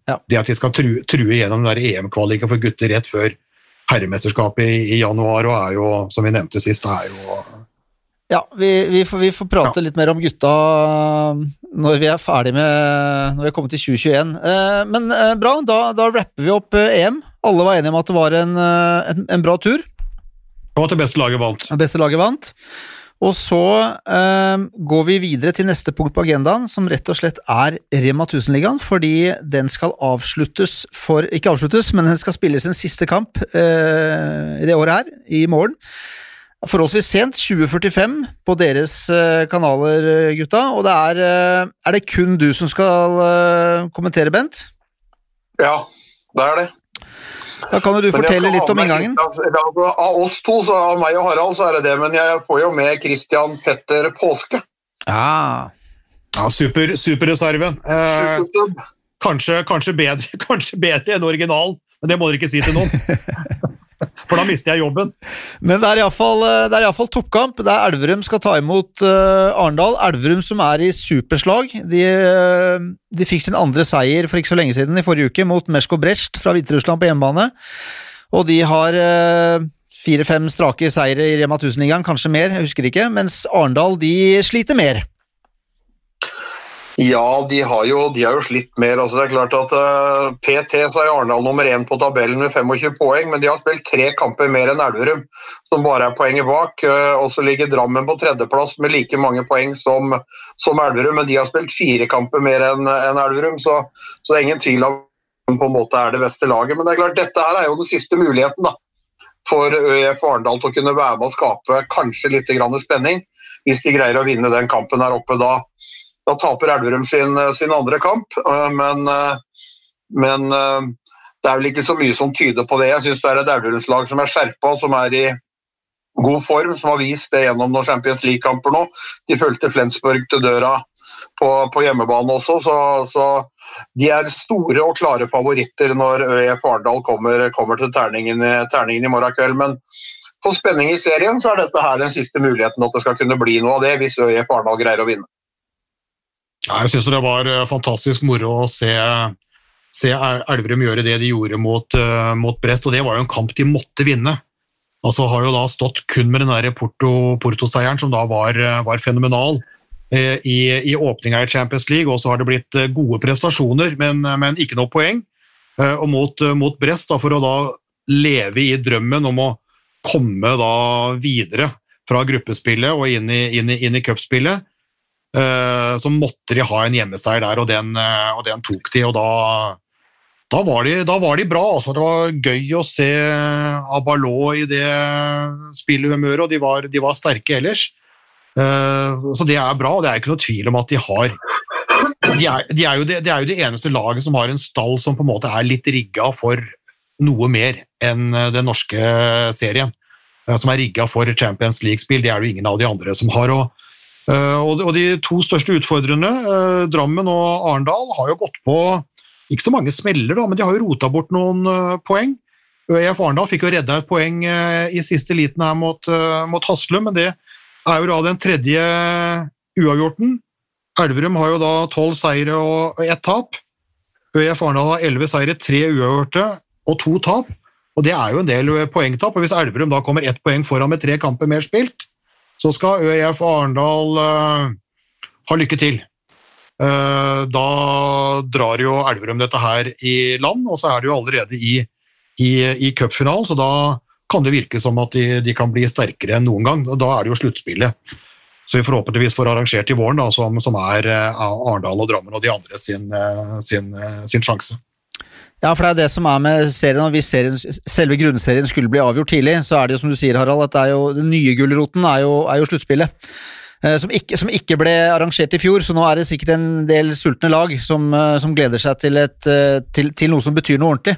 ja. det at de skal true, true gjennom EM-kvaliken for gutter rett før herremesterskapet i, i, januar, og er jo, som vi nevnte sist, er jo ja, vi, vi, får, vi, får, prate ja. litt mer om gutta når vi er ferdig med Når vi er kommet til 2021. Eh, men eh, bra, da, da rapper vi opp eh, EM. Alle var enige om at det var en, en, en bra tur. Og at det beste laget vant. Det beste laget vant. Og så eh, går vi videre til neste punkt på agendaen, som rett og slett er Rema 1000-ligaen, fordi den skal avsluttes for Ikke avsluttes, men den skal spilles sin siste kamp eh, i det året her, i morgen. Forholdsvis sent, 2045 på deres eh, kanaler, gutta. Og det er eh, Er det kun du som skal eh, kommentere, Bent? Ja, det er det. Da kan jo du fortelle litt om inngangen. Av oss to, så av meg og Harald, så er det det. Men jeg får jo med Christian Petter Påske. Ah. Ja, super, superreserven. Eh, kanskje, kanskje, bedre, kanskje bedre enn originalen, men det må dere ikke si til noen. For da mister jeg jobben. Men det er iallfall toppkamp. Det er Elverum skal ta imot uh, Arendal. Elverum som er i superslag. De, uh, de, fikk sin andre seier for ikke så lenge siden, i forrige uke, mot Mesko Brest fra Hviterussland på hjemmebane. Og de har uh, fire-fem strake seire i Rema 1000-ligaen, kanskje mer, jeg husker ikke, mens Arendal de sliter mer. Ja, de har, jo, de har jo, slitt mer. Altså, det er klart at uh, eh, PT så er Arendal nummer én på tabellen med 25 poeng, men de har spilt tre kamper mer enn Elverum, som bare er poenget bak. Uh, og så ligger Drammen på tredjeplass med like mange poeng som, som Elverum, men de har spilt fire kamper mer enn en Elverum, så, så, det er ingen tvil om på en måte er det beste laget. Men det er klart, dette her er jo den siste muligheten da, for ØIF Arendal til å kunne være med og skape kanskje litt spenning, hvis de greier å vinne den kampen her oppe da. Da taper Elverum sin, sin, andre kamp, øh, men, øh, men, det er vel ikke så mye som tyder på det. Jeg syns det er et Elverumslag som er skjerpa, som er i god form, som har vist det gjennom noen Champions League-kamper nå. De fulgte Flensburg til døra på, på hjemmebane også, så, så, de er store og klare favoritter når ØIF Arendal kommer, kommer, til terningen, terningen i morgen kveld. Men på spenning i serien så er dette her den siste muligheten at det skal kunne bli noe av det, hvis ØIF Arendal greier å vinne. Jeg syns det var eh, fantastisk moro å se, se Elverum gjøre det de gjorde mot, uh, mot, Brest, og det var jo en kamp de måtte vinne. Altså Har jo da stått kun med den der Porto-seieren, Porto som da var, eh, var fenomenal i, i åpninga i Champions League, og så har det blitt gode prestasjoner, men, men ikke noe poeng. og mot, mot, Brest, da, for å da leve i drømmen om å komme da videre fra gruppespillet og inn i, inn i, inn i cupspillet, Eh, så måtte de ha en hjemmeseier der, og den, eh, og den tok de. og da, da, var de, da var de bra. Altså. Det var gøy å se Abalo i det spillhumøret, og de var, de var sterke ellers. Eh, så det er bra, og det er ikke noe tvil om at de har de er, de, er det, de er, jo det, eneste laget som har en stall som på en måte er litt rigga for noe mer enn den norske serien. Som er rigga for Champions League-spill. Det er det jo ingen av de andre som har. og Eh, og de to største utfordrerne, eh, Drammen og Arendal, har jo gått på ikke så mange smeller, da, men de har jo rota bort noen eh, poeng. ØIF Arendal fikk jo redda et poeng i siste liten her mot, mot Haslum, men det er jo da den tredje uavgjorten. Elverum har jo da tolv seire og ett tap. ØIF Arendal har elleve seire, tre uavgjorte og to tap. Og det er jo en del poengtap. og Hvis Elverum da kommer ett poeng foran med tre kamper mer spilt, så skal ØIF Arendal uh, ha lykke til. Uh, da drar jo Elverum dette her i land, og så er det jo allerede i, i, i cupfinalen, så da kan det virke som at de, de, kan bli sterkere enn noen gang. og Da er det jo sluttspillet. Så vi forhåpentligvis får arrangert i våren, da, som, som er uh, Arendal og Drammen og de andre sin, sin, sin sjanse. Ja, for det er det som er med serien, og hvis serien, selve grunnserien skulle bli avgjort tidlig, så er det jo som du sier, Harald, at jo, den nye gulroten er jo, er jo sluttspillet. Eh, som, ikke, som, ikke, ble arrangert i fjor, så nå er det sikkert en del sultne lag som, eh, som gleder seg til, et, eh, til, til, noe som betyr noe ordentlig.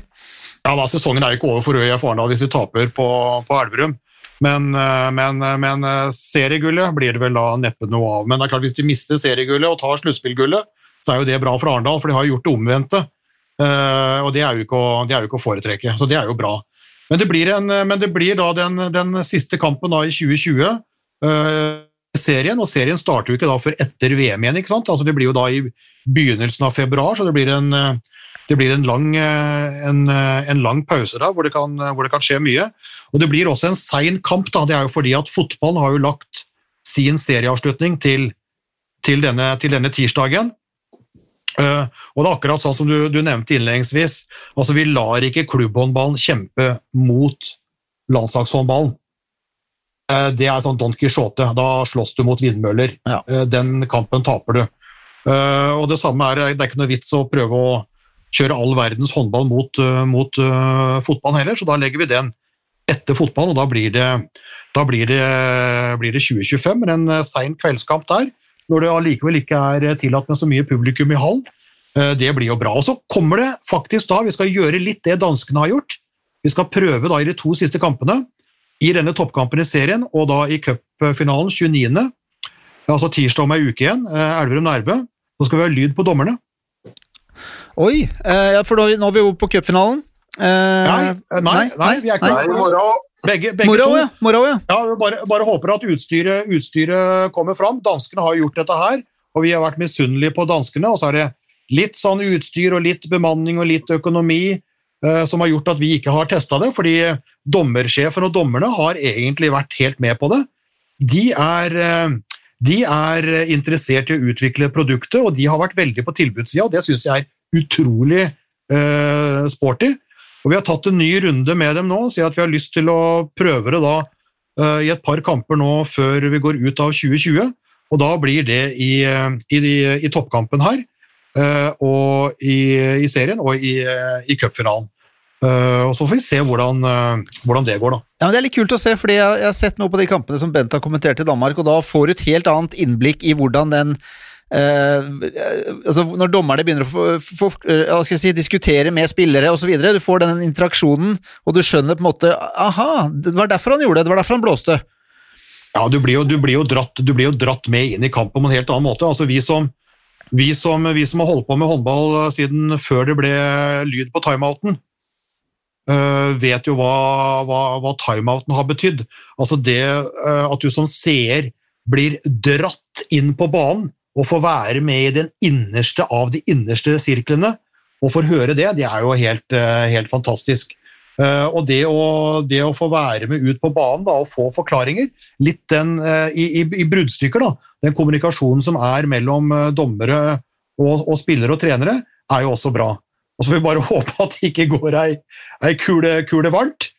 Ja, da, Sesongen er jo ikke over for Øya Arendal hvis de taper på, på Elverum. Men, men, men, seriegullet blir det vel da neppe noe av. Men det er klart hvis de mister seriegullet og tar sluttspillgullet, så er jo det bra for Arendal, for de har gjort det omvendte. Uh, og det er, å, det er jo ikke å foretrekke, så det er jo bra. Men det blir, en, men det blir da den, den, siste kampen da i 2020. Uh, serien, og serien starter jo ikke da før etter VM igjen. ikke sant? Altså Det blir jo da i begynnelsen av februar, så det blir en, det blir en, lang, en, en lang, pause da, hvor det, kan, hvor det, kan, skje mye. Og Det blir også en sein kamp. da, Det er jo fordi at fotballen har jo lagt sin serieavslutning til, til, denne, til denne tirsdagen. Uh, og det er akkurat sånn som du, du nevnte innledningsvis. altså Vi lar ikke klubbhåndballen kjempe mot landslagshåndballen. Uh, det er sånn Don Quijote. Da slåss du mot vindmøller. Ja. Uh, den kampen taper du. og Det samme er det er ikke noe vits å prøve å kjøre all verdens håndball mot, mot fotballen heller, så da legger vi den etter fotballen, og da blir det, da blir det, blir det 2025. Men en sein kveldskamp der når det allikevel ikke er tillatt med så mye publikum i hallen. Eh, det blir jo bra. Og så kommer det faktisk da, vi skal gjøre litt det danskene har gjort. Vi skal prøve da i de to siste kampene, i denne toppkampen i serien og da i cupfinalen 29., altså tirsdag om ei uke igjen, eh, Elverum Nærbø, Nå skal vi ha lyd på dommerne. Oi, eh, for nå er vi jo på cupfinalen. Nei, nei, nei, vi er ikke nei. Begge, begge Moro, to. Ja. Moro, ja. ja bare, bare, håper at utstyret, utstyret, kommer fram. Danskene har gjort dette her, og vi har vært misunnelige på danskene. Og så er det litt sånn utstyr og litt bemanning og litt økonomi uh, som har gjort at vi ikke har testa det, fordi dommersjefen og dommerne har egentlig vært helt med på det. De er, uh, de er interessert i å utvikle produktet, og de har vært veldig på tilbudssida, og det syns jeg er utrolig uh, sporty. Og Vi har tatt en ny runde med dem nå, og sier at vi har lyst til å prøve det da uh, i et par kamper nå før vi går ut av 2020. Og da blir det i, eh, i, i toppkampen her, uh, og i, i, serien og i, i cupfinalen. Og Så får vi se hvordan, hvordan, det går, da. Ja, Det er litt kult å se, fordi jeg, jeg har sett noe på de kampene som Bent har kommentert i Danmark, og da får du et helt annet innblikk i hvordan den Uh, altså når dommerne begynner å for, for, uh, si, diskutere med spillere osv., du får den interaksjonen, og du skjønner på en måte Aha, det var derfor han gjorde det, det var derfor han blåste. Ja, du blir jo, du blir dratt, du blir jo dratt, med inn i kampen på en helt annen måte. Altså, vi som, vi som, vi som har holdt på med håndball siden før det ble lyd på timeouten, uh, vet jo hva, hva, hva timeouten har betydd. Altså det at du som seer blir dratt inn på banen å få være med i den innerste av de innerste sirklene og få høre det, det er jo helt, eh, helt fantastisk. Eh, og det å, det å, få være med ut på banen da, og få forklaringer, litt den eh, i, i, i bruddstykker, da, den kommunikasjonen som er mellom dommere og, og spillere og trenere, er jo også bra. Og så får vi bare håpe at det ikke går ei, ei kule, kule varmt.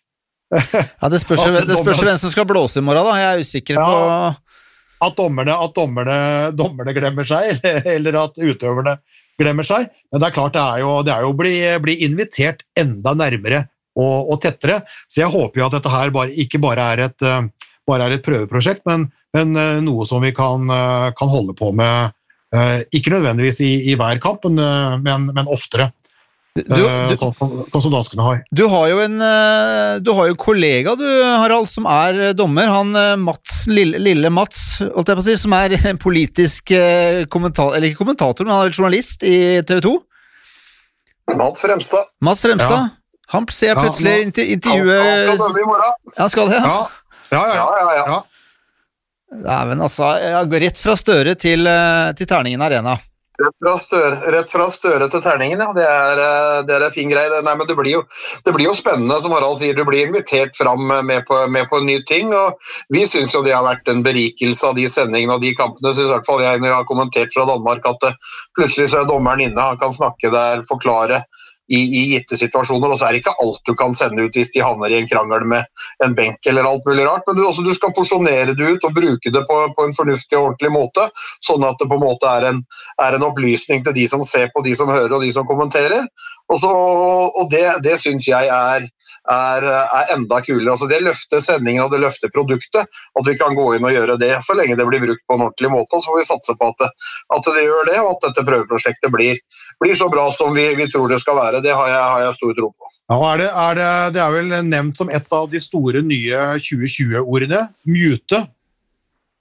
Ja, Det spørs, det spørs hvem som skal blåse i morgen, da. Jeg er usikker på at dommerne, at dommerne, dommerne glemmer seg, eller at utøverne glemmer seg. Men det er klart det er jo, det er jo å bli, bli, invitert enda nærmere og, og, tettere. Så jeg håper jo at dette her bare, ikke bare er, et, eh, bare er et, prøveprosjekt, men, men, eh, noe som vi kan, eh, kan, holde på med ikke nødvendigvis i, i hver kamp, men, men oftere. Du, eh, du, sånn, sånn, som danskene har. Du har jo en eh, du har jo en kollega, du, Harald, som er eh, dommer. Han Mats, lille, lille Mats, holdt jeg på å si, som er politisk kommentator, eller ikke kommentator, men han er journalist i TV 2. Mats Fremstad. Mats Fremstad. Ja. Han ser jeg plutselig ja, intervjue Han skal dømme i morgen. Han skal det, ja. Ja, ja, ja. ja, ja. Dæven, altså. Jeg går rett fra Støre til, til Terningen Arena. Rett fra, støre, rett fra støre til terningen, ja. Det er, eh, det er en fin greie. Nei, men det blir, jo, det blir jo spennende, som Harald sier. Du blir invitert fram med på, med på en ny ting. og Vi syns det har vært en berikelse av de sendingene og de kampene. Synes i hvert fall jeg når jeg har kommentert fra Danmark at eh, plutselig så er dommeren inne, han kan snakke der, forklare i, i, gitte situasjoner. Og så er det ikke alt du kan sende ut hvis de havner i en krangel med en benk eller alt mulig rart. Men du, også, du skal porsjonere det ut og bruke det på, på, en fornuftig og ordentlig måte. Sånn at det på en måte er en, er en opplysning til de som ser på, de som hører og de som kommenterer. Og, så, og det, det syns jeg er er, er, enda kulere. Altså det løfter sendingen og det løfter produktet. At vi kan gå inn og gjøre det så lenge det blir brukt på en ordentlig måte. og Så får vi satse på at det, at det gjør det, og at dette prøveprosjektet blir, blir så bra som vi, vi, tror det skal være. Det har jeg, har jeg stor tro på. Ja, er det, er det, det, er vel nevnt som et av de store nye 2020-ordene. Mute.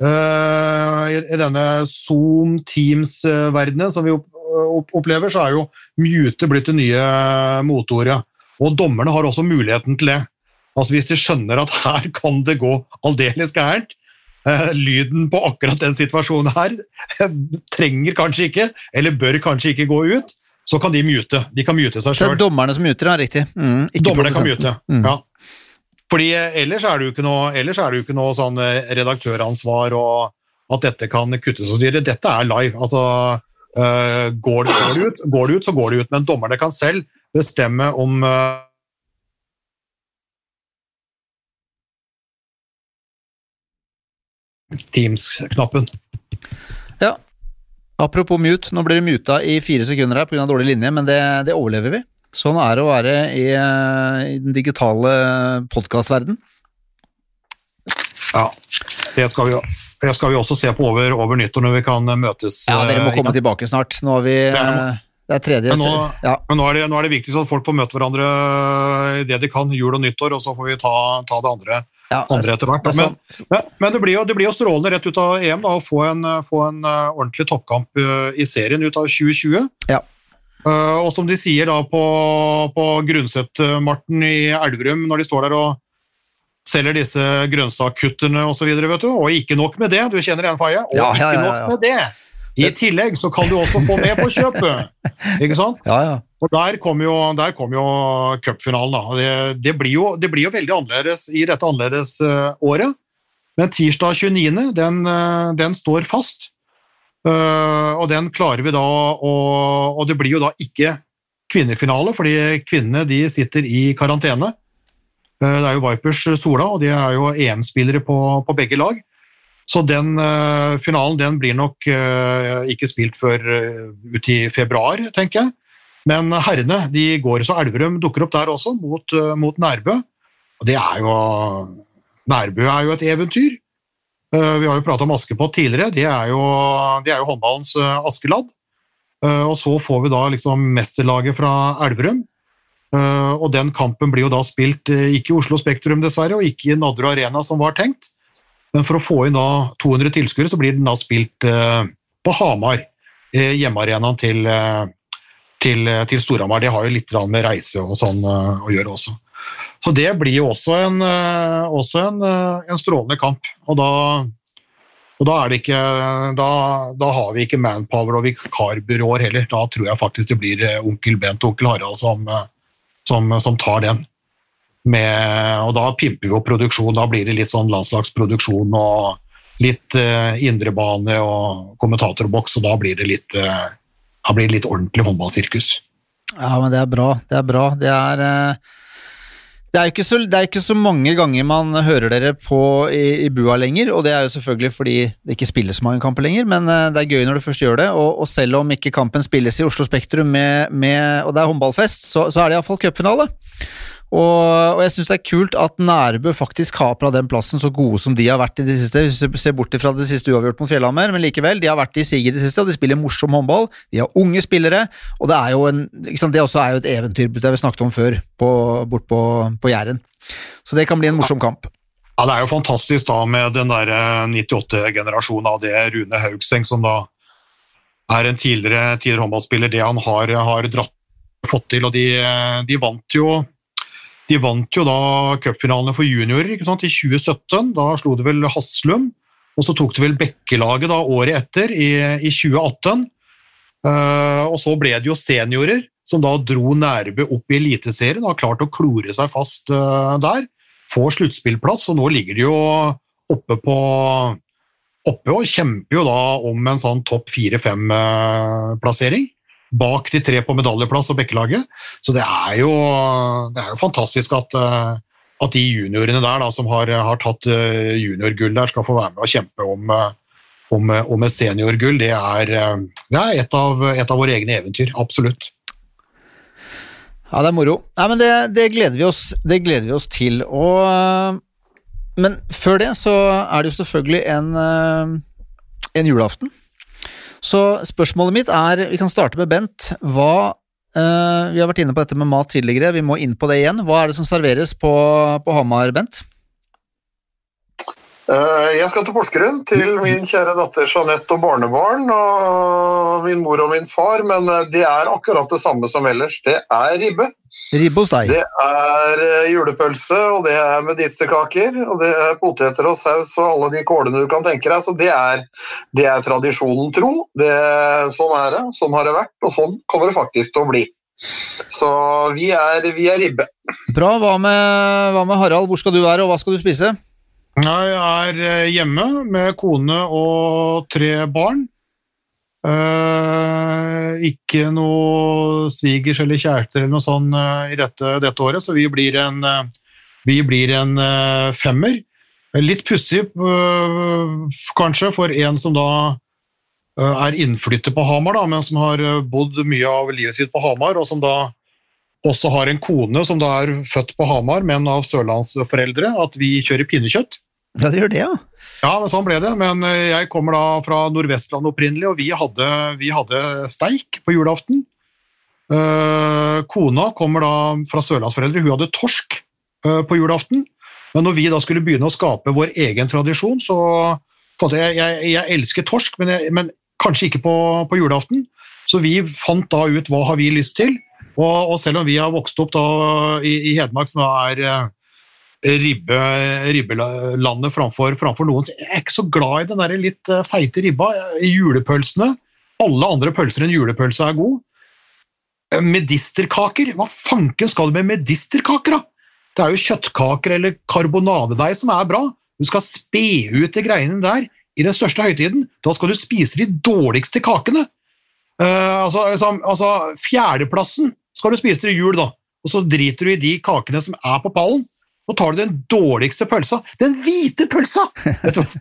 Uh, i, denne Zoom Teams-verdenen som vi opplever, så er jo mute blitt det nye moteordet. Og dommerne har også muligheten til det. Altså Hvis de skjønner at her kan det gå aldeles gærent, lyden på akkurat den situasjonen her trenger kanskje ikke, eller bør kanskje ikke gå ut, så kan de mute. De kan mute seg sjøl. Er dommerne som muter, ja, riktig. Mm, dommerne kan mute, mm. ja. Fordi eh, ellers er det jo ikke noe, ellers er det jo ikke noe sånn eh, redaktøransvar og at dette kan kuttes og styre. Dette er live. altså går, det, går, det ut, går det ut, så går det ut. Men dommerne kan selv bestemme om Teams-knappen. Ja. Apropos mute, nå blir du muta i fire sekunder her pga. dårlig linje, men det, det, overlever vi. Sånn er det å være i, eh, i den digitale podkastverden. Ja, det skal vi jo. Det skal vi også se på over, over nyttår når vi kan møtes. Ja, dere må eh, komme tilbake snart. Nå har vi det er tredje. Men, nå, ja. men nå, er det, nå, er det, viktig at folk får møte hverandre i det de kan, jul og nyttår, og så får vi ta, ta det andre, ja, andre etter hvert. Men, men, det, blir jo, det blir jo strålende rett ut av EM da, å få en, få en uh, ordentlig toppkamp uh, i serien ut av 2020. Ja. Uh, og som de sier da på, på Grundset-Marten i Elverum, når de står der og selger disse grønnsakkutterne osv., og, og ikke nok med det, du kjenner igjen Faye? Og ikke nok med det! I tillegg så kan du også få med på kjøpet! Ikke sant? Ja, ja. Og Der kommer jo, der kom jo cupfinalen. da. Det, det, blir jo, det, blir jo, veldig annerledes i dette annerledes uh, året. Men tirsdag 29. Den, uh, den står fast. Uh, og den klarer vi da å Og det blir jo da ikke kvinnefinale, fordi kvinnene de sitter i karantene. Det er jo Vipers Sola, og de er jo EM-spillere på, på begge lag. Så den uh, finalen den blir nok uh, ikke spilt før uh, ut i februar, tenker jeg. Men herrene de går så Elverum dukker opp der også, mot, mot Nærbø. Og det er jo Nærbø er jo et eventyr. vi har jo prata om Askepott tidligere. Det er det er jo håndballens Askeladd. og så får vi da liksom mesterlaget fra Elverum. og den kampen blir jo da spilt ikke i Oslo Spektrum, dessverre, og ikke i Nadderud Arena, som var tenkt. Men for å få inn da 200 tilskuere, så blir den da spilt eh, på Hamar, eh, hjemmearenaen til, eh, til, til Storhamar. Det har jo litt med reise og sånn å gjøre også. Så det blir jo også en, også en, en strålende kamp. Og da, og da, ikke, da, da, har vi ikke manpower og vikarbyråer heller. Da tror jeg faktisk det blir onkel Bent og onkel Harald som, som, som tar den. Med, og da pimper vi opp produksjon. Da blir det litt sånn landslagsproduksjon og litt eh, indrebane og kommentatorboks, og da blir det litt, uh, da blir det litt ordentlig håndballsirkus. Ja, men det er bra. Det er bra. Det er uh... Det er, så, det er, ikke så, mange ganger man hører dere på i, i, bua lenger, og det er jo selvfølgelig fordi det ikke spilles så mange kamper lenger, men det er gøy når du først gjør det. Og, og selv om ikke kampen spilles i Oslo Spektrum med, med, og det er håndballfest, så, så er det iallfall cupfinale. Og, og jeg syns det er kult at Nærbø faktisk kapra den plassen så gode som de har vært i det siste. Hvis du ser bort fra det siste uavgjort mot Fjellhammer, men likevel, de har vært i siget i det siste, og de spiller morsom håndball. De har unge spillere, og det er jo en, det også er jo et eventyr det vi snakket om før, på, bort på, på Jæren. Så det kan bli en morsom kamp. Ja, Det er jo fantastisk da med den der 98-generasjonen av det Rune Haugseng, som da er en tidligere, tidligere håndballspiller, det han har, har dratt, fått til. og de, de vant jo de vant jo da cupfinalene for juniorer ikke sant, i 2017. Da slo de vel Haslum. og så tok de vel Bekkelaget da året etter, i, i 2018. Uh, og så ble det jo seniorer, som da dro Nærbø opp i Eliteserien har klart å klore seg fast uh, der. Får sluttspillplass, og nå ligger de jo oppe på oppe og kjemper jo da om en sånn topp fire-fem-plassering. Bak de tre på medaljeplass og Bekkelaget. Så det er jo, det er jo fantastisk at, at de juniorene der da, som har, har tatt juniorgull der, skal få være med og kjempe om, om, om et seniorgull. Det er, det er et, av, et, av, våre egne eventyr. Absolutt. Ja, det er moro. Nei, men det, det, gleder vi oss, det gleder vi oss til. Og men før det så er det jo selvfølgelig en, eh, en julaften. Så spørsmålet mitt er, vi kan starte med Bent. Hva Uh, vi har vært inne på dette med mat tidligere, vi må inn på det igjen. Hva er det som serveres på, på Hamar, Bent? Uh, jeg skal til Porsgrunn, til min kjære datter Jeanette og barnebarn. Og min mor og min far, men det er akkurat det samme som ellers. Det er ribbe. Ribbe hos deg. Det er eh, julepølse, og det er medisterkaker, og det er poteter og saus og alle de kålene du kan tenke deg. Så det er, det er tradisjonen tro. Det, sånn er det, sånn har det vært, og sånn kommer det faktisk til å bli. Så vi er, vi er ribbe. Bra. Hva med, hva med Harald, hvor skal du være, og hva skal du spise? Jeg er eh, hjemme med kone og tre barn. Uh, ikke noe svigers eller kjærester eller noe sånt uh, i dette, dette, året, så vi blir en, uh, vi blir en femmer. Litt pussig kanskje for en som da er innflytter på Hamar, da, men som har bodd mye av livet sitt på Hamar, og som da også har en kone som da er født på Hamar, men av sørlandsforeldre, at vi kjører pinnekjøtt. Ja, det gjør det, ja. Ja, sånn ble det. Men eh, jeg kommer da fra Nordvestland opprinnelig, og vi hadde, vi hadde steik på julaften. Uh, kona kommer da fra sørlandsforeldre, hun hadde torsk uh, på julaften. Men når vi da skulle begynne å skape vår egen tradisjon, så jeg, jeg, jeg elsker torsk, men, jeg, men kanskje ikke på, på, julaften. Så vi fant da ut hva har vi lyst til. Og, og selv om vi har vokst opp da i, i Hedmark, som er ribbe, ribbelandet framfor, framfor, noen. Så jeg er ikke så glad i den der litt eh, feite ribba. Julepølsene Alle andre pølser enn julepølse er god. Eh, medisterkaker? Hva fanken skal du med medisterkaker, da? Det er jo kjøttkaker eller karbonadedeig som er bra. Du skal spe ut de greiene der i den største høytiden. Da skal du spise de dårligste kakene. Uh, altså, altså, altså, Fjerdeplassen skal du spise til jul, da. Og så driter du i de kakene som er på pallen. Nå tar du den dårligste pølsa. Den hvite pølsa! Vet du.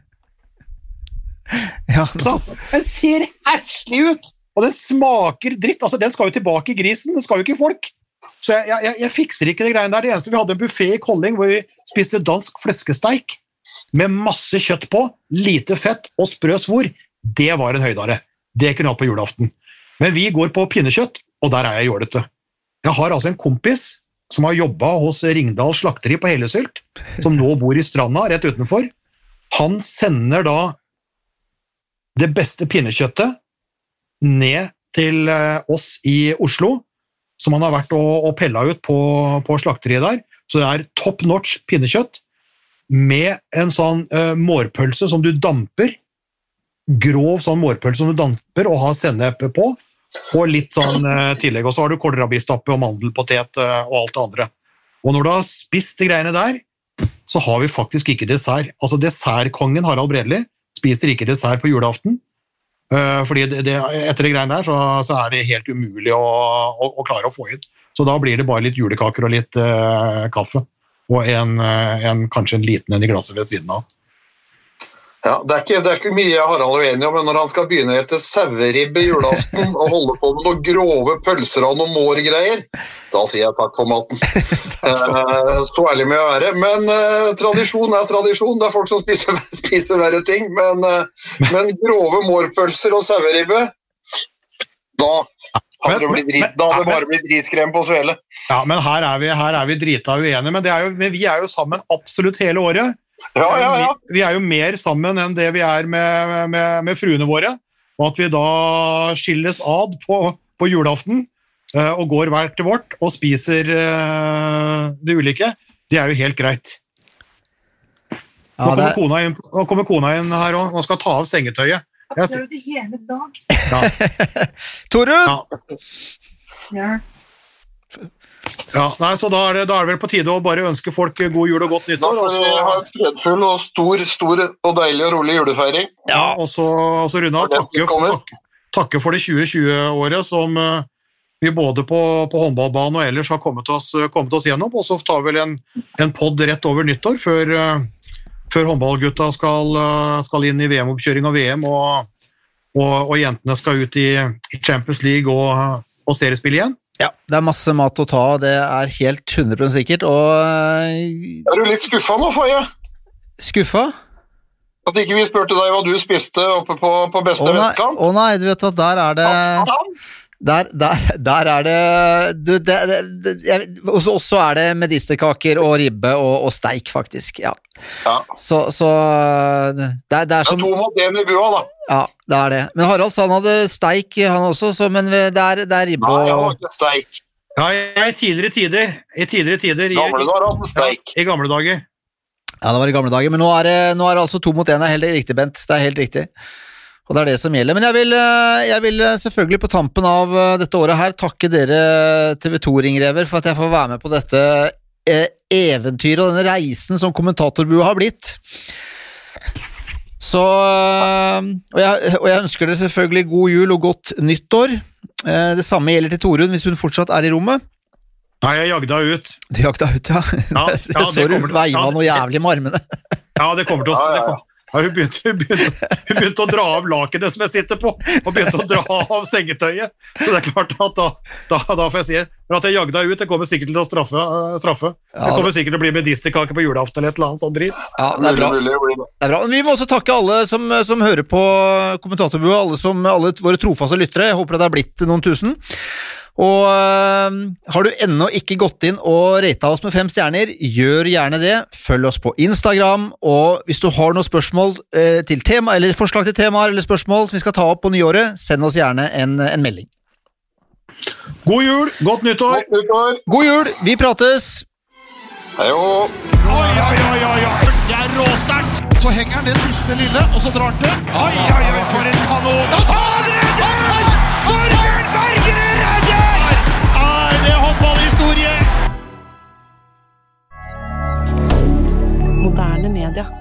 ja, så, den ser herselig ut, og den smaker dritt. Altså, Den skal jo tilbake i grisen, den skal jo ikke i folk. Så jeg, jeg, jeg fikser ikke det greiene der. Det eneste Vi hadde en buffé i Kolling hvor vi spiste dansk fleskesteik med masse kjøtt på, lite fett og sprø svor. Det var en høydare. Det kunne jeg hatt på julaften. Men vi går på pinnekjøtt, og der er jeg jålete. Jeg har altså en kompis som har jobba hos Ringdal slakteri på Hellesylt, som nå bor i Stranda rett utenfor, han sender da det beste pinnekjøttet ned til eh, oss i Oslo, som han har vært og, og pella ut på, på, slakteriet der. Så det er top notch pinnekjøtt med en sånn uh, mårpølse som du damper. Grov sånn mårpølse som du damper og har sennep på. Og litt sånn eh, tillegg. Og så har du kålrabistappe og mandelpotet eh, og alt det andre. Og når du har spist de greiene der, så har vi faktisk ikke dessert. Altså Dessertkongen Harald Bredli spiser ikke dessert på julaften. Uh, fordi det, det, etter de greiene der så, så, er det helt umulig å, å, å, klare å få inn. Så da blir det bare litt julekaker og litt uh, kaffe. Og en, en, kanskje en liten en i glasset ved siden av. Ja, det er, ikke, det er ikke mye Harald er uenig om, men når han skal begynne å ete saueribbe julaften og holde på med noen grove pølser og noen mårgreier, da sier jeg takk for maten. eh, så ærlig med å være. Men eh, tradisjon er tradisjon. Det er folk som spiser, spiser verre ting. Men, eh, men grove mårpølser og saueribbe, da hadde det, blitt, da hadde det bare blitt riskrem på svele. Ja, men her er vi, her er vi drita uenige. Men, er jo, men vi er jo sammen absolutt hele året. Ja, ja, ja. Vi, vi, er jo mer sammen enn det vi er med, med, med fruene våre. Og at vi da skilles ad på, på julaften uh, og går hver til vårt og spiser uh, det ulike, det er jo helt greit. Ja, Nå kommer, det- kona inn, nå kommer kona inn her òg. og skal ta av sengetøyet. Jeg, har prøvd det hele dag. ja, Torunn! ja, Ja. nei, så da er, det, da er det vel på tide å bare ønske folk god jul og godt nyttår. Og vi ha en fredfull og stor, stor og deilig og rolig julefeiring. ja, og så, og så runde av. Takke, takke, takke for det 2020-året som eh, vi både på, på håndballbanen og ellers har kommet oss, kommet oss gjennom. Og så tar vi vel en, en pod rett over nyttår før, eh, før håndballgutta skal, eh, skal inn i VM-oppkjøring og VM, og, og, og jentene skal ut i, i Champions League og, og seriespill igjen. Ja, det er masse mat å ta av, det er helt 100% sikkert. Og øh, Er du litt skuffa nå, Faye? skuffa? At ikke vi spurte deg hva du spiste oppe på, på beste Å nei, vestkant? å nei, du vet at der er det Afghanistan? Der, der, der er det du, det, det, jeg, også, også er det medisterkaker og ribbe og, og steik, faktisk. Ja. Ja. Så, så det, det er Det er to mot én i bua, da. Ja, det er det. Men Harald sa han hadde steik, han også, så, men det er, det er ribbe Nei, jeg har ikke steik. Ja, i tidligere tider, i tidligere tider, i, Gamle dager hadde ja, steik. i gamle dager. Ja, det var i gamle dager, men nå er det, nå er det altså to mot én. Det er helt riktig, Bent. Det er helt riktig. Og det er det som gjelder. Men jeg vil, eh, jeg vil eh, selvfølgelig på tampen av eh, dette året her takke dere TV 2-ringrever for at jeg får være med på dette eventyret og denne reisen som kommentatorbua har blitt. Så og jeg, og jeg ønsker dere selvfølgelig god jul og godt nyttår. Eh, Det samme gjelder til Torunn hvis hun fortsatt er i rommet. Nei, jeg jagde henne ut. Du jakta ut, ja. Ja, ja, det så du kommer veiva ja, noe jævlig med armene. Ja, det kommer til å det ja. Ja, hun, begynte, hun, begynte, hun begynte å dra av lakenet som jeg sitter på, og begynte å dra av sengetøyet. Så det er klart at da, da, da får jeg si men at jeg jagde deg ut. Det kommer sikkert til å straffe. eh, straffe. Ja, det kommer sikkert til å bli medisterkake på julaften eller et eller annet sånt dritt. Ja, det er. Det er bra. Vi må også takke alle som, som hører på kommentatorbua, alle, som, alle våre trofaste lyttere. Jeg håper det har blitt noen tusen. Og øh, har du ennå ikke gått inn og rata oss med fem stjerner, gjør gjerne det. Følg oss på Instagram, og hvis du har noen spørsmål øh, til tema, eller forslag til temaer eller spørsmål som vi skal ta opp på nyåret, send oss gjerne en, en melding. God jul, godt nyttår! Godt nyttår. God jul! Vi prates! Hei Oi, oi, oi, oi, oi. Det er råsterkt. Så henger han det siste lille, og så drar han til. Oi, oi, oi, for en kanon. Han håndballhistorie? Moderne media.